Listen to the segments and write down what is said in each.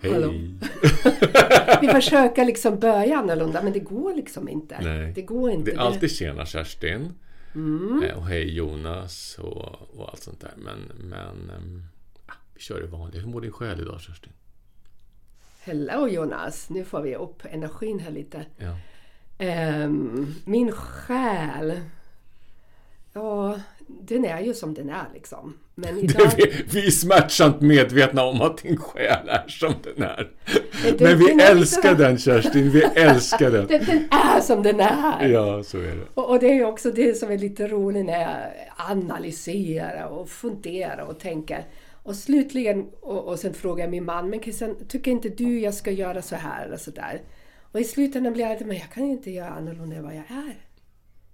Hej! Hallå. Vi försöker liksom börja annorlunda men det går liksom inte. Nej. Det går inte. Det är alltid tjena Kerstin. Eh, Och hej Jonas och, och allt sånt där. Men, men ah, vi kör det vanliga. Hur mår din själ idag Kerstin? Hello Jonas! Nu får vi upp energin här lite. Ja. Ehm, min själ. Ja, den är ju som den är liksom. Men idag... Vi, vi är smärtsamt medvetna om att din själ är som den är. Den- Men vi den är älskar den Kerstin. Vi älskar den. den, den är som den är! Ja, så är det. Och, och det är ju också det som är lite roligt när jag analyserar och funderar och tänker. Och slutligen, och, och sen frågar jag min man, men Christian, tycker inte du jag ska göra så här eller så där? Och i slutändan blir jag men jag kan ju inte göra annorlunda än vad jag är.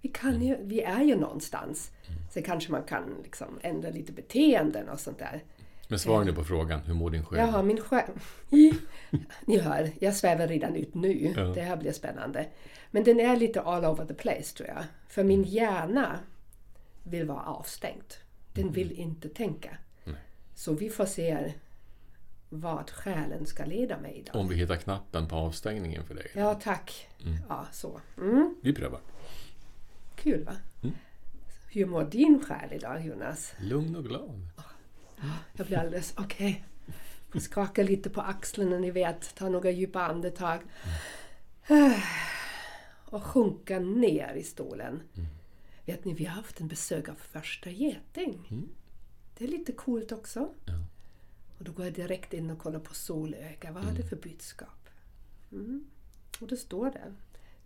Vi, kan ju, vi är ju någonstans. Sen kanske man kan liksom ändra lite beteenden och sånt där. Men svara nu på frågan. Hur mår din själ? Jaha, min själ... Ni hör, jag svävar redan ut nu. Ja. Det här blir spännande. Men den är lite all over the place tror jag. För min hjärna vill vara avstängd. Den vill inte tänka. Nej. Så vi får se vad själen ska leda mig idag. Om vi hittar knappen på avstängningen för dig. Ja, tack. Ja, så. Mm. Vi prövar. Kul va? Hur mår din själ idag Jonas? Lugn och glad. Jag blir alldeles okej. Okay. Skaka lite på axlarna, ni vet. Ta några djupa andetag. Och sjunka ner i stolen. Vet ni, vi har haft en besök av första geting. Det är lite coolt också. Ja. Och då går jag direkt in och kollar på solöga. Vad har det för budskap? Mm. Och då står det.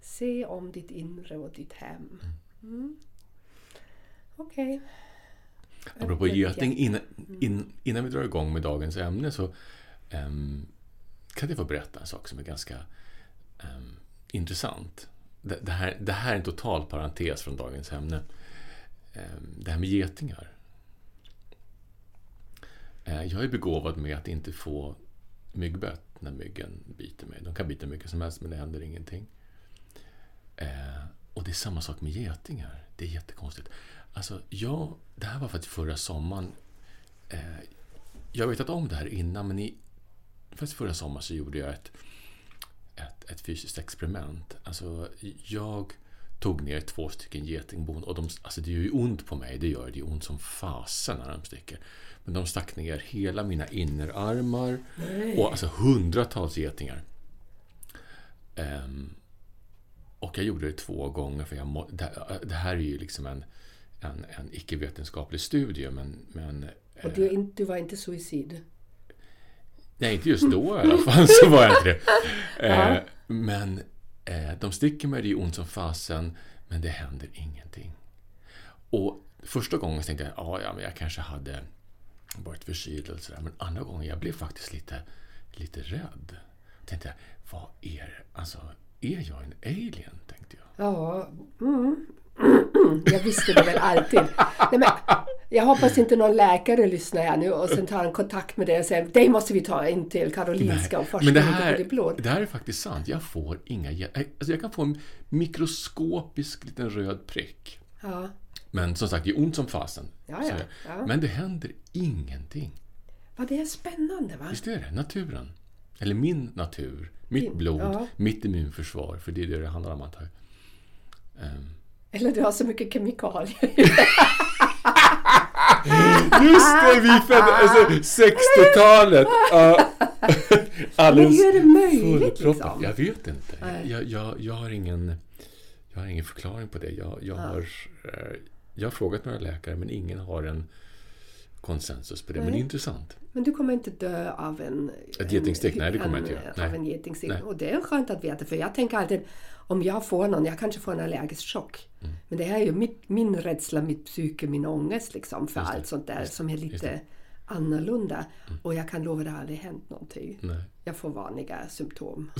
Se om ditt inre och ditt hem. Mm. Okej. Apropå geting, innan, in, innan vi drar igång med dagens ämne så ehm, kan jag få berätta en sak som är ganska ehm, intressant. Det, det, här, det här är en total parentes från dagens ämne. Ehm, det här med getingar. Eh, jag är begåvad med att inte få myggbett när myggen biter mig. De kan bita mycket som helst men det händer ingenting. Eh, och det är samma sak med getingar. Det är jättekonstigt. Alltså, jag, det här var faktiskt förra sommaren. Eh, jag har vetat om det här innan, men i, faktiskt förra sommaren så gjorde jag ett, ett, ett fysiskt experiment. Alltså, jag tog ner två stycken getingbon och de, alltså det gör ju ont på mig, det gör det. Det gör ont som fasen när de sticker. Men de stack ner hela mina innerarmar och alltså hundratals getingar. Ehm, och jag gjorde det två gånger, för jag må, det, det här är ju liksom en, en, en icke-vetenskaplig studie, men... men Och du, är inte- du var inte suicid? Nej, inte just då i alla fall, så var jag inte det. Eh, men eh, de sticker mig, det är ont som fasen, men det händer ingenting. Och första gången tänkte jag, ja, ja, men jag kanske hade varit förkyld eller sådär. Men andra gången, jag blev faktiskt lite, lite rädd. Tänkte jag, vad är det? Alltså, är jag en alien? Tänkte jag. Ja, mm. Jag visste det väl alltid. Nej, men, jag hoppas inte någon läkare lyssnar här nu och sen tar en kontakt med dig och säger dig måste vi ta in till Karolinska och forska Men det lite på här, ditt blod. det här är faktiskt sant. Jag får inga... ge- Alltså jag kan få en mikroskopisk liten röd prick. Ja. Men som sagt, det är ont som fasen. Ja, ja, ja. Men det händer ingenting. Vad det är spännande va? Visst är det? Naturen. Eller min natur. Mitt blod. Mitt immunförsvar. För det är det det handlar om antar jag. Ehm, Eller du har så mycket kemikalier. Just det, vi föddes... Alltså, 60-talet! Ja. Alldeles Men hur är det möjligt, liksom? Jag vet inte. Jag, jag, jag, har ingen, jag har ingen förklaring på det. Jag, jag, har, eh, jag har frågat några läkare, men ingen har en konsensus på det. Men det är Nej. intressant. Men du kommer inte dö av en... Ett getingstick? Nej, det kommer en- jag inte göra. Av Nej. en getingstick. Nej. Och det är skönt att veta för jag tänker alltid om jag får någon, jag kanske får en allergisk chock. Mm. Men det här är ju mitt, min rädsla, mitt psyke, min ångest liksom för allt sånt där som är lite annorlunda. Och jag kan lova att det har aldrig hänt någonting. Nej. Jag får vanliga symptom.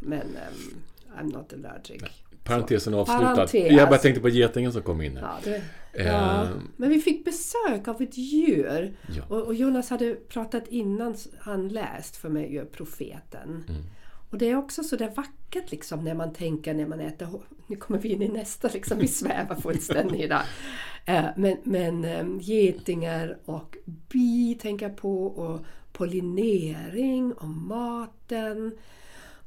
Men um, I'm not allergic. Parentesen avslutad. Parentes. Jag bara tänkte på getingen som kom in här. Ja, det, Eh. ja. Men vi fick besök av ett djur. Ja. Och, och Jonas hade pratat innan han läst för mig profeten. Mm. Och det är också så där vackert liksom när man tänker när man äter Nu kommer vi in i nästa liksom, vi svävar fullständigt idag. Eh, Men, men eh, getingar och bi tänker jag på och pollinering och maten.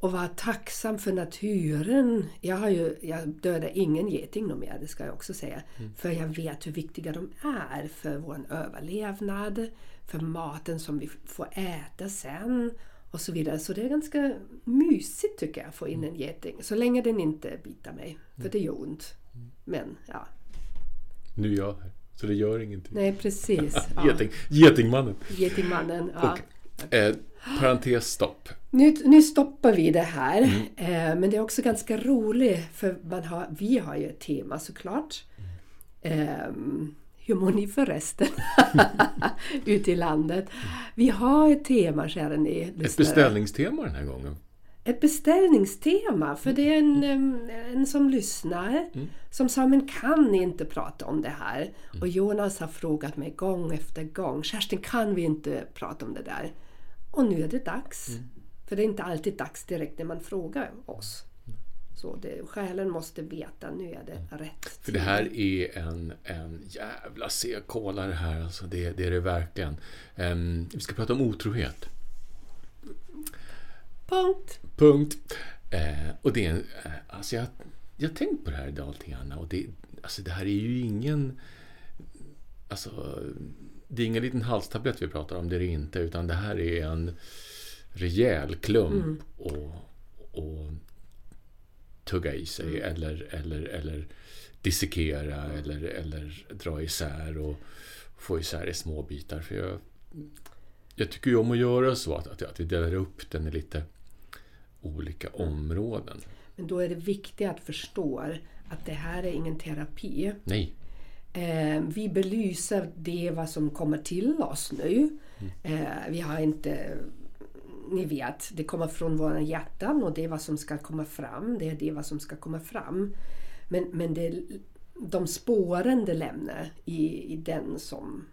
Och vara tacksam för naturen. Jag, har ju, jag dödar ingen geting mer, det ska jag också säga. För jag vet hur viktiga de är för vår överlevnad, för maten som vi får äta sen och så vidare. Så det är ganska mysigt tycker jag att få in en geting. Så länge den inte bitar mig, för det gör ont. Men ja, Nu är jag här. Så det gör ingenting. nej precis. Ja. Geting, getingmannen. Getingmannen. Ja. Eh, parentes stopp. Nu, nu stoppar vi det här. Eh, men det är också ganska roligt för man har, vi har ju ett tema såklart. Eh, hur mår ni förresten? Ute i landet. Vi har ett tema kära ni Ett lyssnare. beställningstema den här gången. Ett beställningstema. För det är en, en som lyssnar som sa men kan ni inte prata om det här? Och Jonas har frågat mig gång efter gång. Kerstin kan vi inte prata om det där? Och nu är det dags. För det är inte alltid dags direkt när man frågar oss. Så det, själen måste veta, nu är det rätt För det tid. här är en, en jävla det här. Alltså det, det är det verkligen. Ehm, vi ska prata om otrohet. Punkt. Punkt. Eh, och det är en, eh, alltså jag, jag har tänkt på det här idag lite grann. Och det, alltså det här är ju ingen... Alltså, det är ingen liten halstablett vi pratar om, det är det inte. Utan det här är en rejäl klump och, och tugga i sig eller, eller, eller dissekera eller, eller dra isär och få isär i små bitar. För jag, jag tycker ju om att göra så, att, att, att vi delar upp den i lite olika områden. Men då är det viktigt att förstå att det här är ingen terapi. Nej, Eh, vi belyser det vad som kommer till oss nu. Eh, vi har inte... Ni vet, det kommer från våra hjärtan och det är vad som ska komma fram. Det är det vad som ska komma fram. Men, men det, de spåren det lämnar i, i den som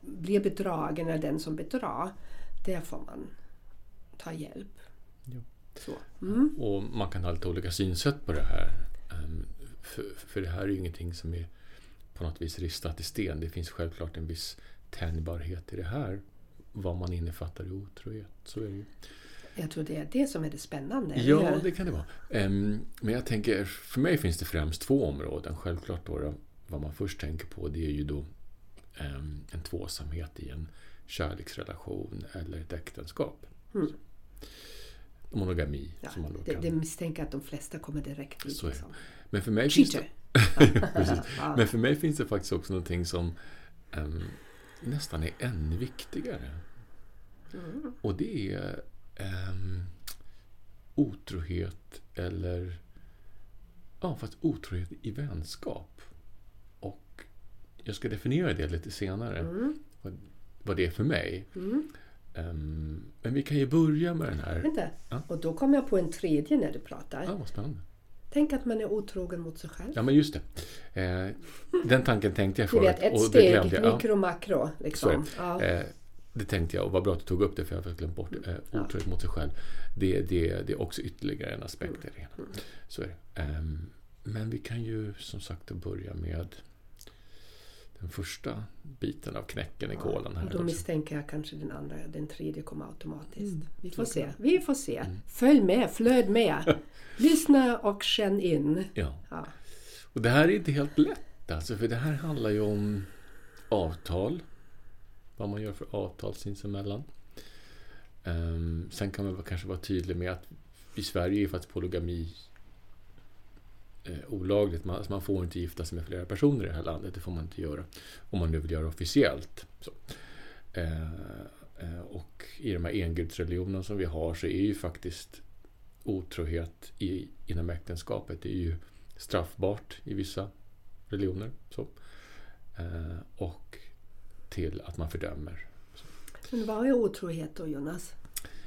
blir bedragen eller den som bedrar, där får man ta hjälp. Ja. Så. Mm. och man kan ha lite olika synsätt på det här. Ehm, För, för det här är ju ingenting som är på något vis ristat i sten. Det finns självklart en viss tänjbarhet i det här. Vad man innefattar i otrohet. Så är det ju. Jag tror det är det som är det spännande. eller Ja, hur? det kan det vara. Ehm, Men jag tänker, för mig finns det främst två områden. Självklart då, vad man först tänker på det är ju då ehm, en tvåsamhet i en kärleksrelation eller ett äktenskap. Mm. Monogami, Ja, som man då det, kan... det misstänker att de flesta kommer direkt dit. Så är liksom. Men för mig finns det... Cheater! Precis. Ja. Men för mig finns det faktiskt också någonting som ehm, nästan är ännu viktigare. Mm. Och det är ehm, otrohet eller... Ja, fast otrohet i vänskap. Och jag ska definiera det lite senare. Mm. Vad, vad det är för mig. Mm. Ehm, men vi kan ju börja med den här... Vänta, Ja. och då kommer jag på en tredje när du pratar. Ja, vad spännande. Tänk att man är otrogen mot sig själv. Ja, men just det. Eh, den tanken tänkte jag Du förut. vet, ett och det steg, glömde jag. Ja. mikro, makro. Liksom. det. Ja. Eh, det tänkte jag och vad bra att du tog upp det för jag har glömt bort. Eh, Ja. otrohet mot sig själv. Det, det, det är också ytterligare en aspekt i det hela. Mm. Så är det. Ehm, men vi kan ju som sagt börja med den första biten av knäcken i kolan. och Här då också. misstänker jag kanske den andra, den tredje kommer automatiskt. Mm, Vi får se. Vi får se. Mm. Följ med, flöd med. Lyssna och känn in. Ja. Ja. Och det här är inte helt lätt alltså, för det här handlar ju om avtal. Vad man gör för avtal sinsemellan. Um, sen kan man kanske vara tydlig med att i Sverige är faktiskt polygami olagligt. Man, alltså man får inte gifta sig med flera personer i det här landet. Det får man inte göra. Om man nu vill göra officiellt. Så. Eh, eh, och i de här engudsreligionerna som vi har så är ju faktiskt otrohet i, inom äktenskapet det är ju straffbart i vissa religioner. Så. Eh, och till att man fördömer Men vad är otrohet då, Jonas?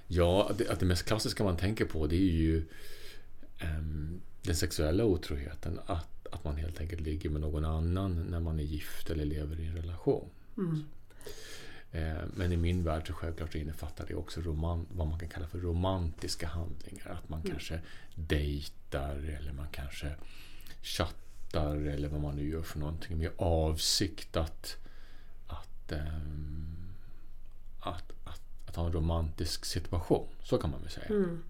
Ja, det, att det mest klassiska man tänker på det är ju um, den sexuella otroheten. Att, att man helt enkelt ligger med någon annan när man är gift eller lever i en relation. Mm. Eh, men i min värld så självklart så innefattar det också roman, vad man kan kalla för romantiska handlingar. Att man Mm. kanske dejtar eller man kanske chattar eller vad man nu gör för någonting med avsikt att, att, ehm, att, att, att ha en romantisk situation. Så kan man väl säga. Mm.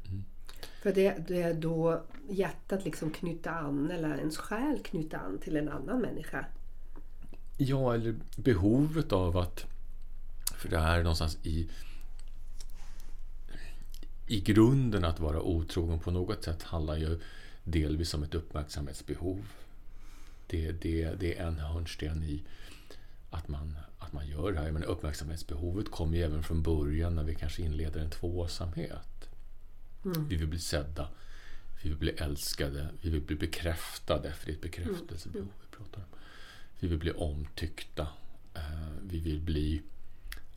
För det, det är då hjärtat liksom knyter an, eller ens själ knyter an till en annan människa. Ja, eller behovet av att... För det här är någonstans i... I grunden att vara otrogen på något sätt handlar ju delvis om ett uppmärksamhetsbehov. Det, det, det är en hörnsten i att man, att man gör det här. Men uppmärksamhetsbehovet kommer ju även från början när vi kanske inleder en tvåsamhet. Vi vill bli sedda, vi vill bli älskade, vi vill bli bekräftade, för det är ett bekräftelsebehov vi pratar om. Vi vill bli omtyckta. eh, Vi vill bli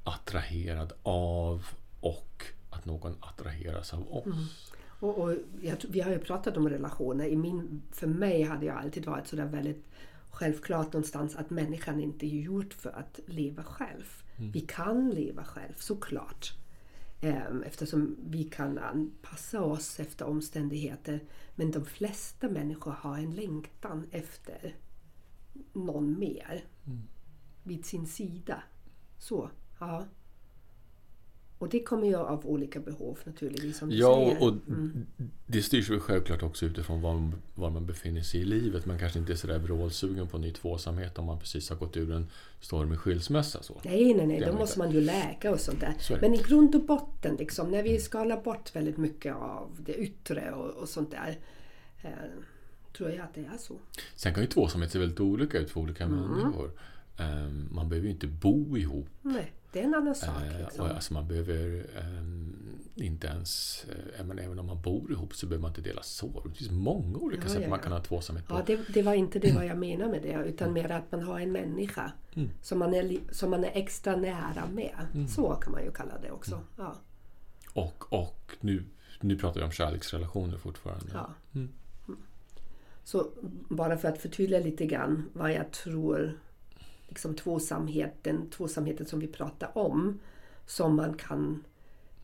attraherad av och att någon attraheras av oss. Och, och jag, vi har ju pratat om relationer. I min, för mig hade jag alltid varit sådär väldigt självklart någonstans att människan inte är gjord för att leva själv. Vi kan leva själv, såklart. Ehm, Eftersom vi kan anpassa oss efter omständigheter. Men de flesta människor har en längtan efter någon mer vid sin sida. Så, ja. Och det kommer ju av olika behov naturligtvis som du Ja, säger. och det styrs väl självklart också utifrån var, var man befinner sig i livet. Man kanske inte är sådär vrålsugen på ny tvåsamhet om man precis har gått ur en stormig skilsmässa. Så. Nej, nej, nej, Det då måste man ju läka och sånt där. Så. Men i grund och botten, liksom, när vi skalar bort väldigt mycket av det yttre och, och sånt där, eh, tror jag att det är så. Sen kan ju tvåsamhet se väldigt olika ut för olika Mm. människor. Ehm, Man behöver ju inte bo ihop. Nej, det är en annan sak. Eh, Liksom. och alltså man behöver ehm, inte ens, eh, men även om man bor ihop så behöver man inte dela sår. Det finns många olika Ja, sätt ja, man kan ha tvåsamhet på. Ja, det, det var inte det vad jag menar med det, utan mer att man har en människa Mm. som, man är, som man är extra nära med. Så kan man ju kalla det också. Mm. Ja. Och, och nu, nu pratar vi om kärleksrelationer fortfarande. Ja. Mm. Så bara för att förtydliga lite grann vad jag tror liksom tvåsamheten, tvåsamheten som vi pratar om som man kan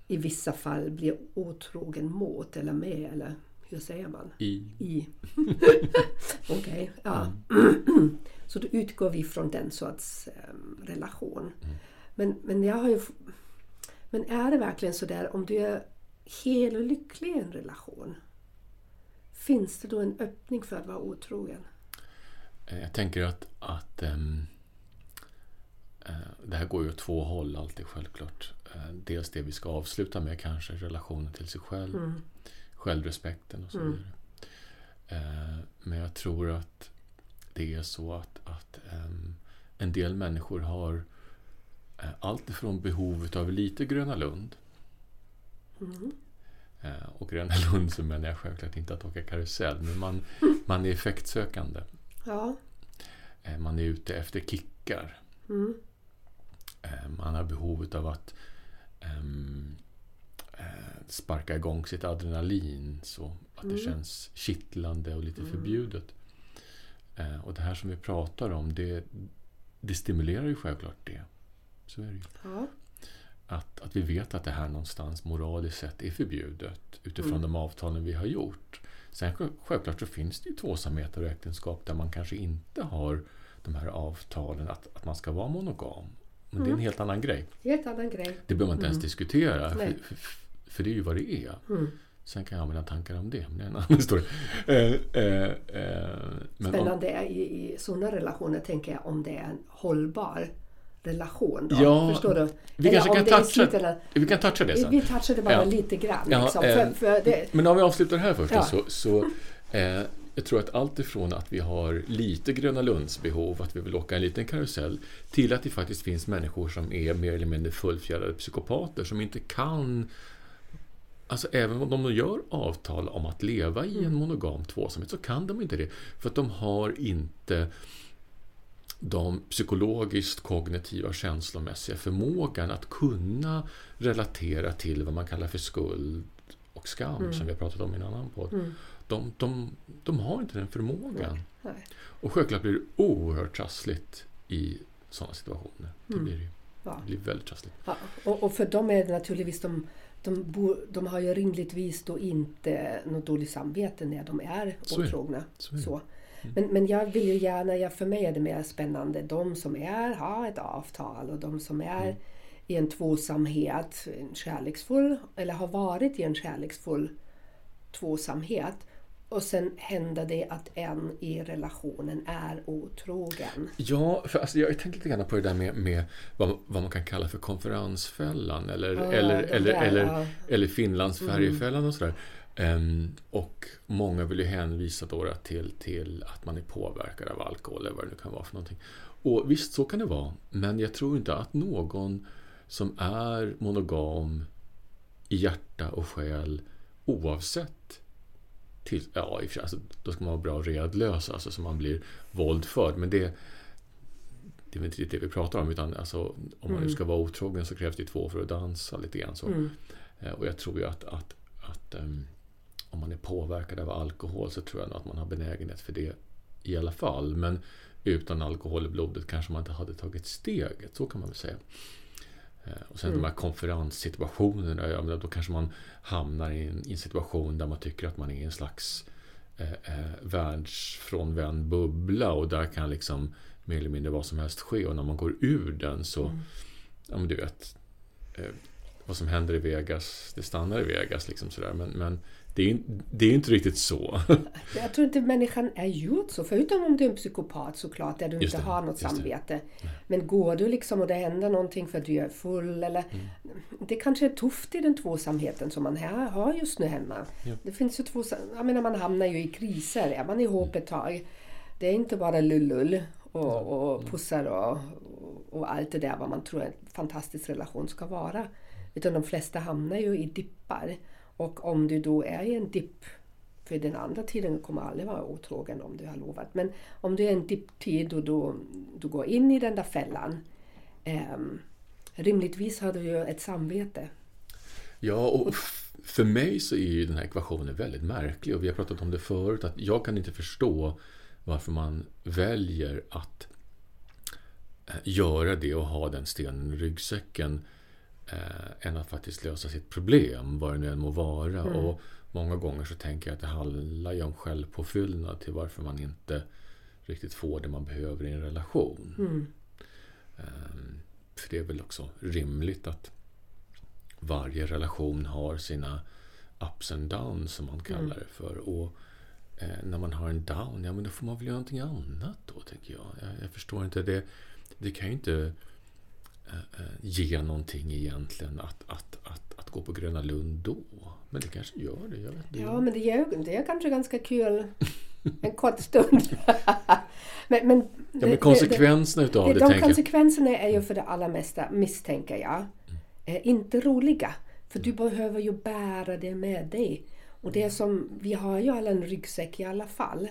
i vissa fall bli otrogen mot eller med eller hur säger man? I, I. Okej, ja. Så då utgår vi från den sorts em, relation. Men, men jag har ju... Men är det verkligen så där om du är hel och lycklig i en relation? Finns det då en öppning för att vara otrogen? Eh, Jag tänker att, att eh, det här går ju åt två håll alltid självklart. Eh, dels det vi ska avsluta med kanske, relationen till sig själv, självrespekten och så vidare. Eh, men jag tror att det är så att, att ehm, en del människor har eh, allt ifrån behovet av lite Gröna Lund Eh, Och Gröna Lund så menar jag självklart inte att åka karusell, men man, man är effektsökande. Ja. Eh, Man är ute efter kickar. Mm. Eh, Man har behovet av att ehm, eh, sparka igång sitt adrenalin så att det känns kittlande och lite förbjudet. Eh, Och det här som vi pratar om, det, det stimulerar ju självklart det. Så är det ju. ja. Att, att vi vet att det här någonstans moraliskt sett är förbjudet utifrån de avtalen vi har gjort. Sen själv- självklart så finns det ju tvåsamheter och äktenskap där man kanske inte har de här avtalen att, att man ska vara monogam. Men det är en helt annan grej. Helt annan grej. Det behöver man inte ens diskutera. För, för, för det är ju vad det är. Mm. Sen kan jag ha mina tankar om det, men det är en annan historia. Eh, eh, eh, men om, Spännande är i, i sådana relationer tänker jag om det är en hållbar relation. Då. Ja, Förstår du? vi Eller kanske om kan det toucha, slutändan- vi kan toucha det sen. Vi touchade bara Ja. lite grann. Ja, liksom, eh, för, för det, Men om vi avslutar här först Ja. så, så eh, jag tror att allt ifrån att vi har lite Gröna Lunds behov, att vi vill åka en liten karusell, till att det faktiskt finns människor som är mer eller mindre fullfjädrade psykopater som inte kan Alltså även om de gör avtal om att leva i en monogam tvåsamhet så kan de inte det. För att de har inte de psykologiskt kognitiva känslomässiga förmågan att kunna relatera till vad man kallar för skuld och skam Mm. som vi har pratat om i en annan podd. Mm. De, de, de har inte den förmågan. Nej. Och självklart blir det oerhört trassligt i sådana situationer. Det Mm. blir, det Ja. blir väldigt trassligt. Ja, och, och för dem är det naturligtvis, de, de, bo, de har ju rimligtvis då inte något dåligt samvete när de är det. otrogna. Så är det. Så. Men, men jag vill ju gärna, jag, för mig är det mer spännande, de som är, har ett avtal och de som är Mm. i en tvåsamhet, en kärleksfull, eller har varit i en kärleksfull tvåsamhet. Och sen händer det att en i relationen är otrogen. Ja, för alltså, jag har tänkt lite grann på det där med, med vad, vad man kan kalla för konferensfällan eller, Ja, eller, eller, där, eller, ja. eller Finlandsfärjefällan och sådär. Ehm, och många vill ju hänvisa då till, till att man är påverkad av alkohol eller vad det nu kan vara för någonting. Och visst, så kan det vara. Men jag tror inte att någon som är monogam i hjärta och själ oavsett till, ja, i och för sig, alltså, då ska man vara bra redlös, alltså så man blir våldförd. Men det, det är väl inte det vi pratar om. Utan alltså, om man nu ska vara otrogen så krävs det två för att dansa lite grann. Så. Mm. Eh, Och jag tror ju att, att, att ehm, om man är påverkad av alkohol så tror jag nog att man har benägenhet för det i alla fall. Men utan alkohol i blodet kanske man inte hade tagit steget. Så kan man väl säga. Eh, Och sen de här konferenssituationerna, ja, då kanske man hamnar i en, i en situation där man tycker att man är i en slags eh, eh, världsfrånvänd bubbla och där kan liksom mer eller mindre vad som helst ske. Och när man går ur den så, ja men du vet, eh, vad som händer i Vegas, det stannar i Vegas liksom sådär. Men, men det, är, in- det är inte riktigt så. Jag tror inte människan är gjord så, förutom om du är en psykopat såklart, där du Just inte det, har något det. samvete. Men går du liksom och det händer någonting för att du är full eller... Mm. Det kanske är tufft i den tvåsamheten som man här har just nu hemma. Ja. Det finns ju två... Jag menar man hamnar ju i kriser, är man ihop ett tag. Det är inte bara lullull och, och pussar och, och allt det där vad man tror en fantastisk relation ska vara. Utan de flesta hamnar ju i dippar. Och om du då är i en dipp, för den andra tiden kommer aldrig vara otrogen om du har lovat. Men om du är i en dipptid och då, du går in i den där fällan. eh, rimligtvis har du ju ett samvete. Ja, och för mig så är ju den här ekvationen väldigt märklig. Och vi har pratat om det förut. Att jag kan inte förstå varför man väljer att eh, göra det och ha den stenen i ryggsäcken eh, än att faktiskt lösa sitt problem, vad det nu än må vara. Och många gånger så tänker jag att det handlar ju om självpåfyllnad till varför man inte riktigt får det man behöver i en relation. Ehm, För det är väl också rimligt att varje relation har sina ups and downs som man kallar det för. Och eh, när man har en down, ja men då får man väl göra någonting annat då, tänker jag. Jag, jag förstår inte, det, det kan ju inte eh, eh, ge någonting egentligen att, att, att, att gå på Gröna Lund då. Men det kanske gör det, jag vet inte. Ja, men det är, det är kanske ganska kul en kort stund. men, men, Ja, men konsekvenserna utav det, de tänker jag. konsekvenserna är ju för det allra mesta, misstänker jag, eh, inte roliga. För du behöver ju bära det med dig. Och det är som, vi har ju alla en ryggsäck i alla fall.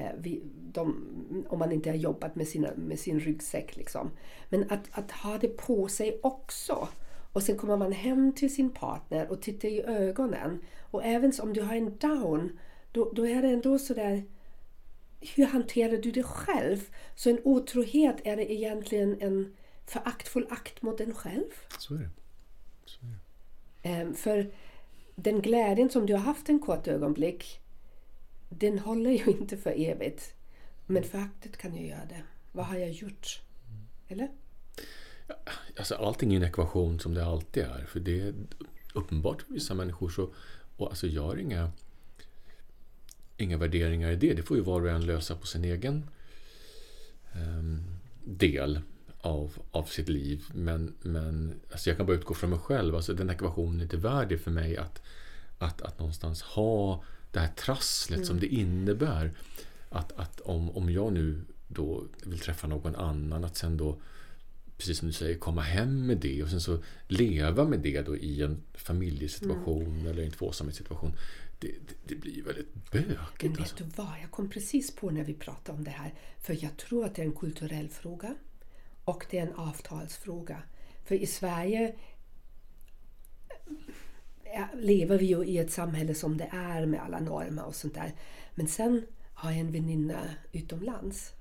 Eh, vi, de, om man inte har jobbat med, sina, med sin ryggsäck. Liksom. Men att, att ha det på sig också. Och sen kommer man hem till sin partner och tittar i ögonen. Och även om du har en down, då, då är det ändå sådär hur hanterar du det själv? Så en otrohet, är det egentligen en föraktfull akt mot en själv? Så är det. Så är det. Ehm, för den glädjen som du har haft en kort ögonblick, den håller ju inte för evigt. Men föraktet kan ju göra det. Vad har jag gjort? Eller? Alltså, allting är en ekvation som det alltid är. För det är uppenbart för vissa människor så... Och alltså, jag har inga, inga värderingar i det. Det får ju var och en lösa på sin egen ehm, del av, av sitt liv. Men, men alltså jag kan bara utgå från mig själv. Alltså, den ekvationen är inte värd det för mig att, att, att någonstans ha det här trasslet som det innebär. Att, att om, om jag nu då vill träffa någon annan, att sen då precis som du säger, komma hem med det och sen så leva med det då i en familjesituation Mm. eller en tvåsamhetssituation. Det, det, det blir väldigt Men bökigt. vet Alltså. du vad, jag kom precis på när vi pratade om det här. För jag tror att det är en kulturell fråga och det är en avtalsfråga. För i Sverige lever vi ju i ett samhälle som det är med alla normer och sånt där. Men sen har jag en väninna utomlands.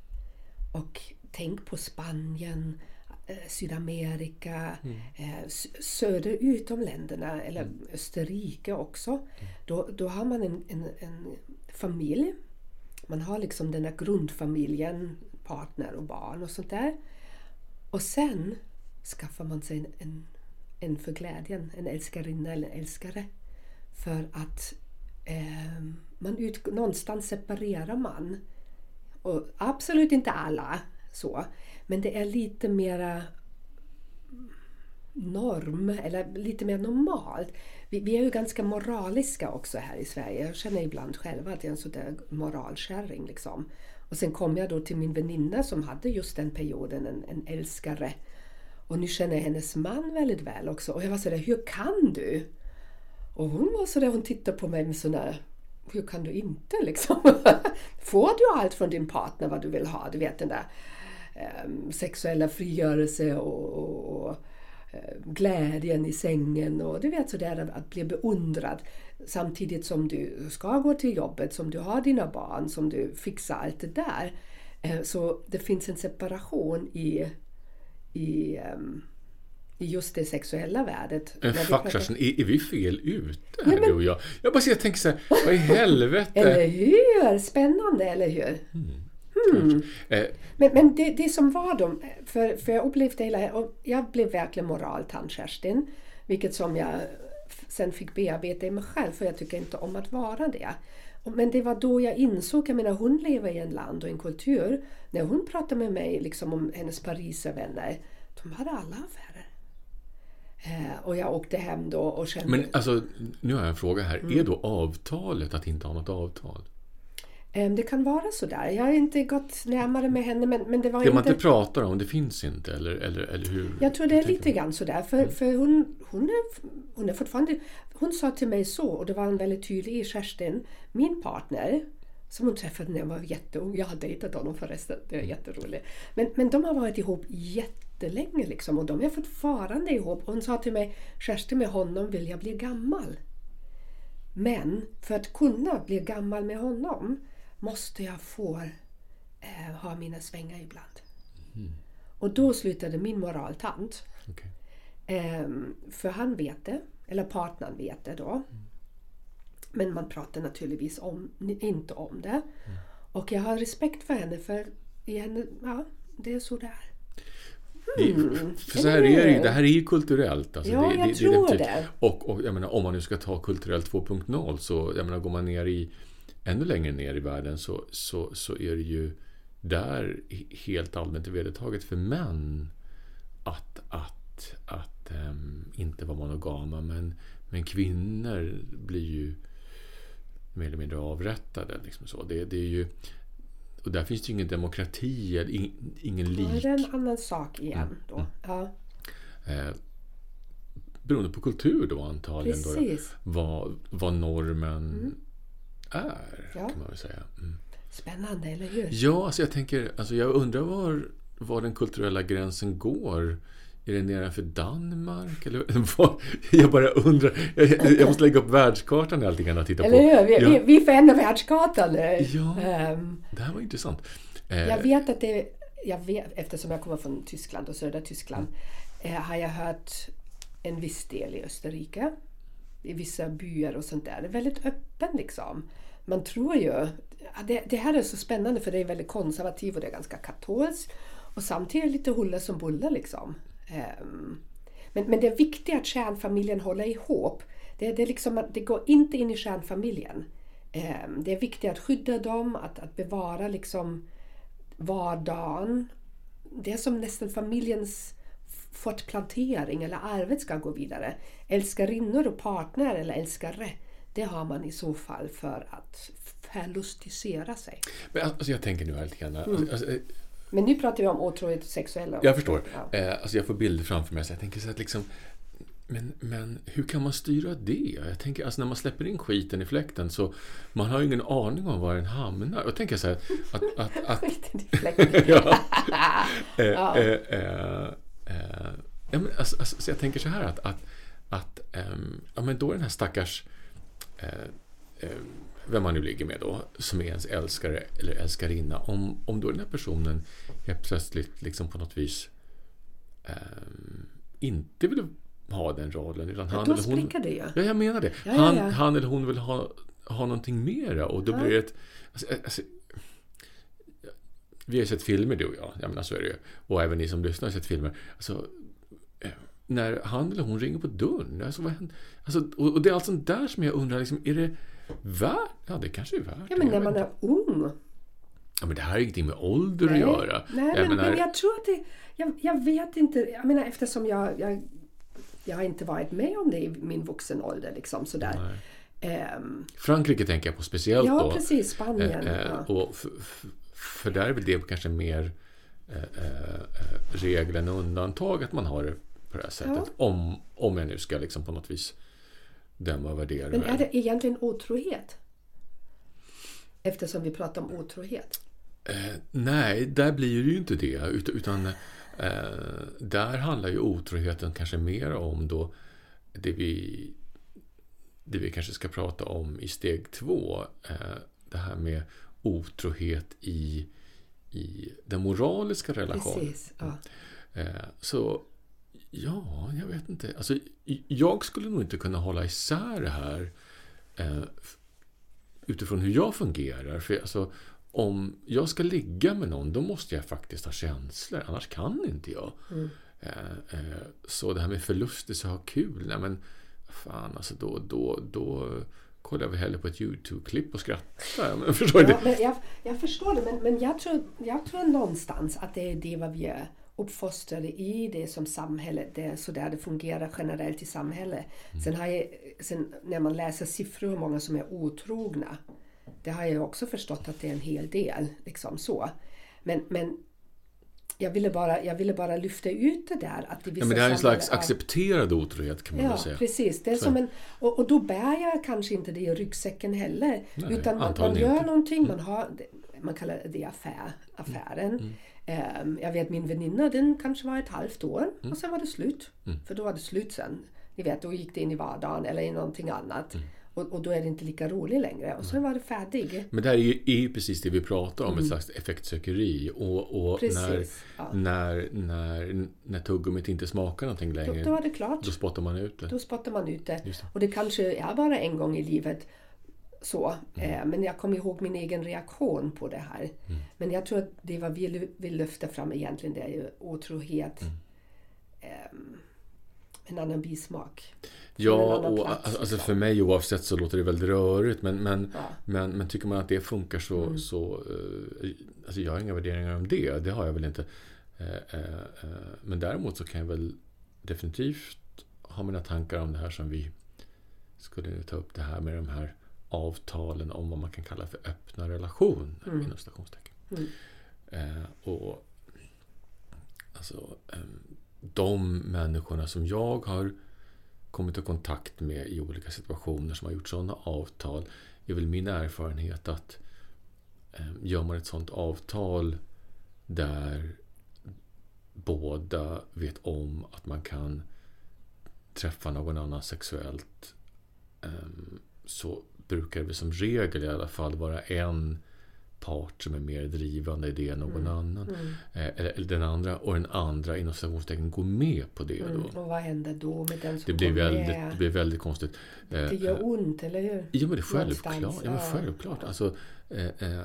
Och tänk på Spanien, eh, Sydamerika, eh, s- söderut om länderna, eller Österrike också. Då, då har man en, en, en familj. Man har liksom den här grundfamiljen, partner och barn och sånt där. Och sen skaffar man sig en, en, en för glädjen, en älskarinna eller en älskare. För att eh, man ut, någonstans separerar man. Och absolut inte alla så. Men det är lite mera norm, eller lite mer normalt. Vi, vi är ju ganska moraliska också här i Sverige. Jag känner ibland själv att jag är en sådär moralkärring. Liksom. Och sen kom jag då till min väninna som hade just den perioden, en, en älskare. Och nu känner jag hennes man väldigt väl också. Och jag var sådär, hur kan du? Och hon var sådär, hon tittade på mig med sådana hur kan du inte liksom? Får du allt från din partner vad du vill ha? Du vet den där eh, sexuella frigörelse och, och, och ehm, glädjen i sängen och du vet sådär att, bli beundrad samtidigt som du ska gå till jobbet, som du har dina barn, som du fixar allt det där. Eh, så det finns en separation i, i ehm, i just det sexuella värdet. Men fuck Kerstin, är, är vi fel ute här du och jag? Jag bara och tänker så här, vad i helvete? Eller hur? Spännande, eller hur? Hmm. Eh, Men, men det, det som var då, för, för jag upplevde hela, jag blev verkligen moraltant Kerstin, vilket som jag sen fick bearbeta i mig själv, för jag tycker inte om att vara det. Men det var då jag insåg, jag menar hon lever i en land och en kultur, när hon pratade med mig liksom om hennes Pariservänner, de hade alla affärer. Eh, och jag åkte hem då och kände... men alltså, nu har jag en fråga här. Mm. Är då avtalet att inte ha något avtal? Ehm, Det kan vara sådär. Jag har inte gått närmare med henne men, men det var Det man inte... inte pratar om, det finns inte, eller, eller, eller hur? Jag tror det är lite grann sådär. För, för hon, hon, är, hon är fortfarande... Hon sa till mig så, och det var en väldigt tydlig i Kerstin, min partner, som hon träffade när jag var jätteung. Jag har dejtat honom förresten, det är jätteroligt. Men, men de har varit ihop jättelänge liksom och de är fortfarande ihop. Hon sa till mig, Kerstin med honom vill jag bli gammal. Men för att kunna bli gammal med honom måste jag få eh, ha mina svängar ibland. Och då slutade min moraltant. Okej. Ehm, för han vet det, eller partnern vet det då. Men man pratar naturligtvis om, inte om det. Och jag har respekt för henne för i henne, ja, det är så det är. Det- För så här är det det här är ju kulturellt. Alltså Ja, det, jag det, tror definitivt. det. Och, och jag menar, om man nu ska ta kulturellt 2.0 så jag menar, går man ner i ännu längre ner i världen så, så, så är det ju där helt allmänt vedertaget för män att, att, att ehm, inte vara monogama. Men, men kvinnor blir ju mer eller mindre avrättade. Liksom så. Det, det är ju, och där finns det ju ingen demokrati, eller ing- ingen lik. det är en annan sak igen då. Ja, Eh, beroende på kultur då antagligen. Då, vad, vad normen är, Ja. kan man väl säga. Mm. Spännande, eller hur? Ja, alltså jag tänker, alltså jag undrar var, var den kulturella gränsen går. Är det nedanför Danmark? Eller, vad? jag bara undrar. Jag, jag måste lägga upp världskartan och allting annat att titta Eller på. hur? Vi, Ja, vi, vi förändrar världskartan. Ja. Ehm, det här var intressant. Eh, Jag vet att det, jag vet, eftersom jag kommer från Tyskland och södra Tyskland, eh, har jag hört en viss del i Österrike. I vissa byar och sånt där. Det är väldigt öppen liksom. Man tror ju... Det, det här är så spännande för det är väldigt konservativt och det är ganska katolskt. Och samtidigt lite huller som bullar liksom. Ehm, men, men det är viktigt att kärnfamiljen håller ihop. Det, det, liksom, det går inte in i kärnfamiljen. Ehm, det är viktigt att skydda dem, att, att bevara liksom vardagen. Det är som nästan familjens fortplantering eller arvet ska gå vidare. Älskarinnor och partner eller älskare, det har man i så fall för att förlustisera sig. Men alltså jag tänker nu här lite grann. Mm. Alltså, eh, Men nu pratar vi om otrohet och sexuella Jag förstår. Ja. Eh, alltså jag får bilder framför mig så jag tänker så att liksom men, men hur kan man styra det? Jag tänker, alltså när man släpper in skiten i fläkten så man har ju ingen aning om var den hamnar. Jag tänker så här att... att, att Skiten i fläkten. ja. Eh, Ja. eh, eh, eh, ja, men alltså, alltså, så jag tänker så här att, att, att ehm, ja, men då är den här stackars eh, eh, vem man nu ligger med då, som är ens älskare eller älskarinna, om, om då den här personen helt plötsligt liksom på något vis ehm, inte vill ha den rollen, utan han Då eller hon... det ju. Ja, jag menar det. Ja, ja, han, ja. han eller hon vill ha, ha någonting mera och då Ja. blir det ett... Alltså, alltså, vi har sett filmer du och jag, jag menar så är det ju. Och även ni som lyssnar har sett filmer. Alltså, eh, när han eller hon ringer på dörren. Alltså, vad händer? Alltså, och, och det är allt sånt där som jag undrar, liksom, är det värt? Ja, det kanske är värt Ja, det, men jag när man är ung. Ja, men det här har ingenting med ålder Nej. att göra. Nej, jag men, menar, men jag tror att det... Jag, jag vet inte. Jag menar eftersom jag, jag... Jag har inte varit med om det i min vuxen ålder. Liksom, sådär. Ehm, Frankrike tänker jag på speciellt ja, då. precis. Spanien. Eh, eh, ja. och f- f- för där är väl det kanske mer eh, eh, eh, regel än undantag att man har det på det här sättet. Om, om jag nu ska liksom på något vis döma och värdera Men är det egentligen otrohet? Eftersom vi pratar om otrohet. Eh, nej, där blir det ju inte det. Utan, utan eh, där handlar ju otroheten kanske mer om då det vi, det vi kanske ska prata om i steg två. Eh, det här med otrohet i, i den moraliska relationen. Precis. Ja. Eh, så ja, jag vet inte. Alltså, jag skulle nog inte kunna hålla isär det här eh, utifrån hur jag fungerar. För alltså, om jag ska ligga med någon, då måste jag faktiskt ha känslor. Annars kan inte jag. Eh, eh, så det här med förluster, så ha kul. Nej, men fan, alltså då, då, då kollar vi hellre på ett YouTube-klipp och skrattar. Men, förstår? Ja, men jag, jag förstår det, men, men jag, tror, jag tror någonstans att det är det vad vi är uppfostrade i, det som samhället, det är så där det fungerar generellt i samhället. Sen har jag, sen när man läser siffror hur många som är otrogna, det har jag också förstått att det är en hel del. Liksom så. Men, men jag, ville bara, jag ville bara lyfta ut det där. Att vissa Ja, men det här är en slags ja. accepterad otrohet kan man Ja, väl säga. precis. Det är Så. som en, och, och då bär jag kanske inte det i ryggsäcken heller. Nej, utan man, man gör inte. någonting, man, har, man kallar det affär, affären. Mm. Ehm, jag vet min väninna, den kanske var ett halvt år Mm. och sen var det slut. För då var det slut sen. Ni vet, då gick det in i vardagen eller i någonting annat. Mm. Och, och då är det inte lika roligt längre. Och sen var det färdig. Men det här är ju, är ju precis det vi pratar om, ett slags effektsökeri. Och, och Mm. Precis, när, ja. när, när, när tuggummit inte smakar någonting Då, längre, då var det klart. då spottar man ut det. Då spottar man ut det. Det. Och det kanske är bara en gång i livet. Så. Mm. Eh, men jag kommer ihåg min egen reaktion på det här. Mm. Men jag tror att det vad vi vill lyfta fram egentligen det är ju otrohet. Mm. Ehm, en annan bismak. Ja, annan och plats, alltså liksom. för mig oavsett så låter det väldigt rörigt. Men, men, Ja. men, men tycker man att det funkar så... Mm. så eh, alltså jag har inga värderingar om det. Det har jag väl inte. Eh, men däremot så kan jag väl definitivt ha mina tankar om det här som vi skulle ta upp. Det här med de här avtalen om vad man kan kalla för öppna relationer. Mm. Inom stationstecken. Mm. Eh, och alltså, ehm, de människorna som jag har kommit i kontakt med i olika situationer som har gjort sådana avtal är väl min erfarenhet att eh, gör man ett sådant avtal där båda vet om att man kan träffa någon annan sexuellt ehm, så brukar det som regel i alla fall vara en part som är mer drivande i det än någon annan. Eh, eller, den andra och den andra inom citationstecken går med på det. Mm. Då. Och vad händer då med den som Det blir, väldigt, med? det blir väldigt konstigt. Eh, Det gör ont, eller hur? Ja, men det är självklart. Ja, men självklart. Alltså, eh, eh,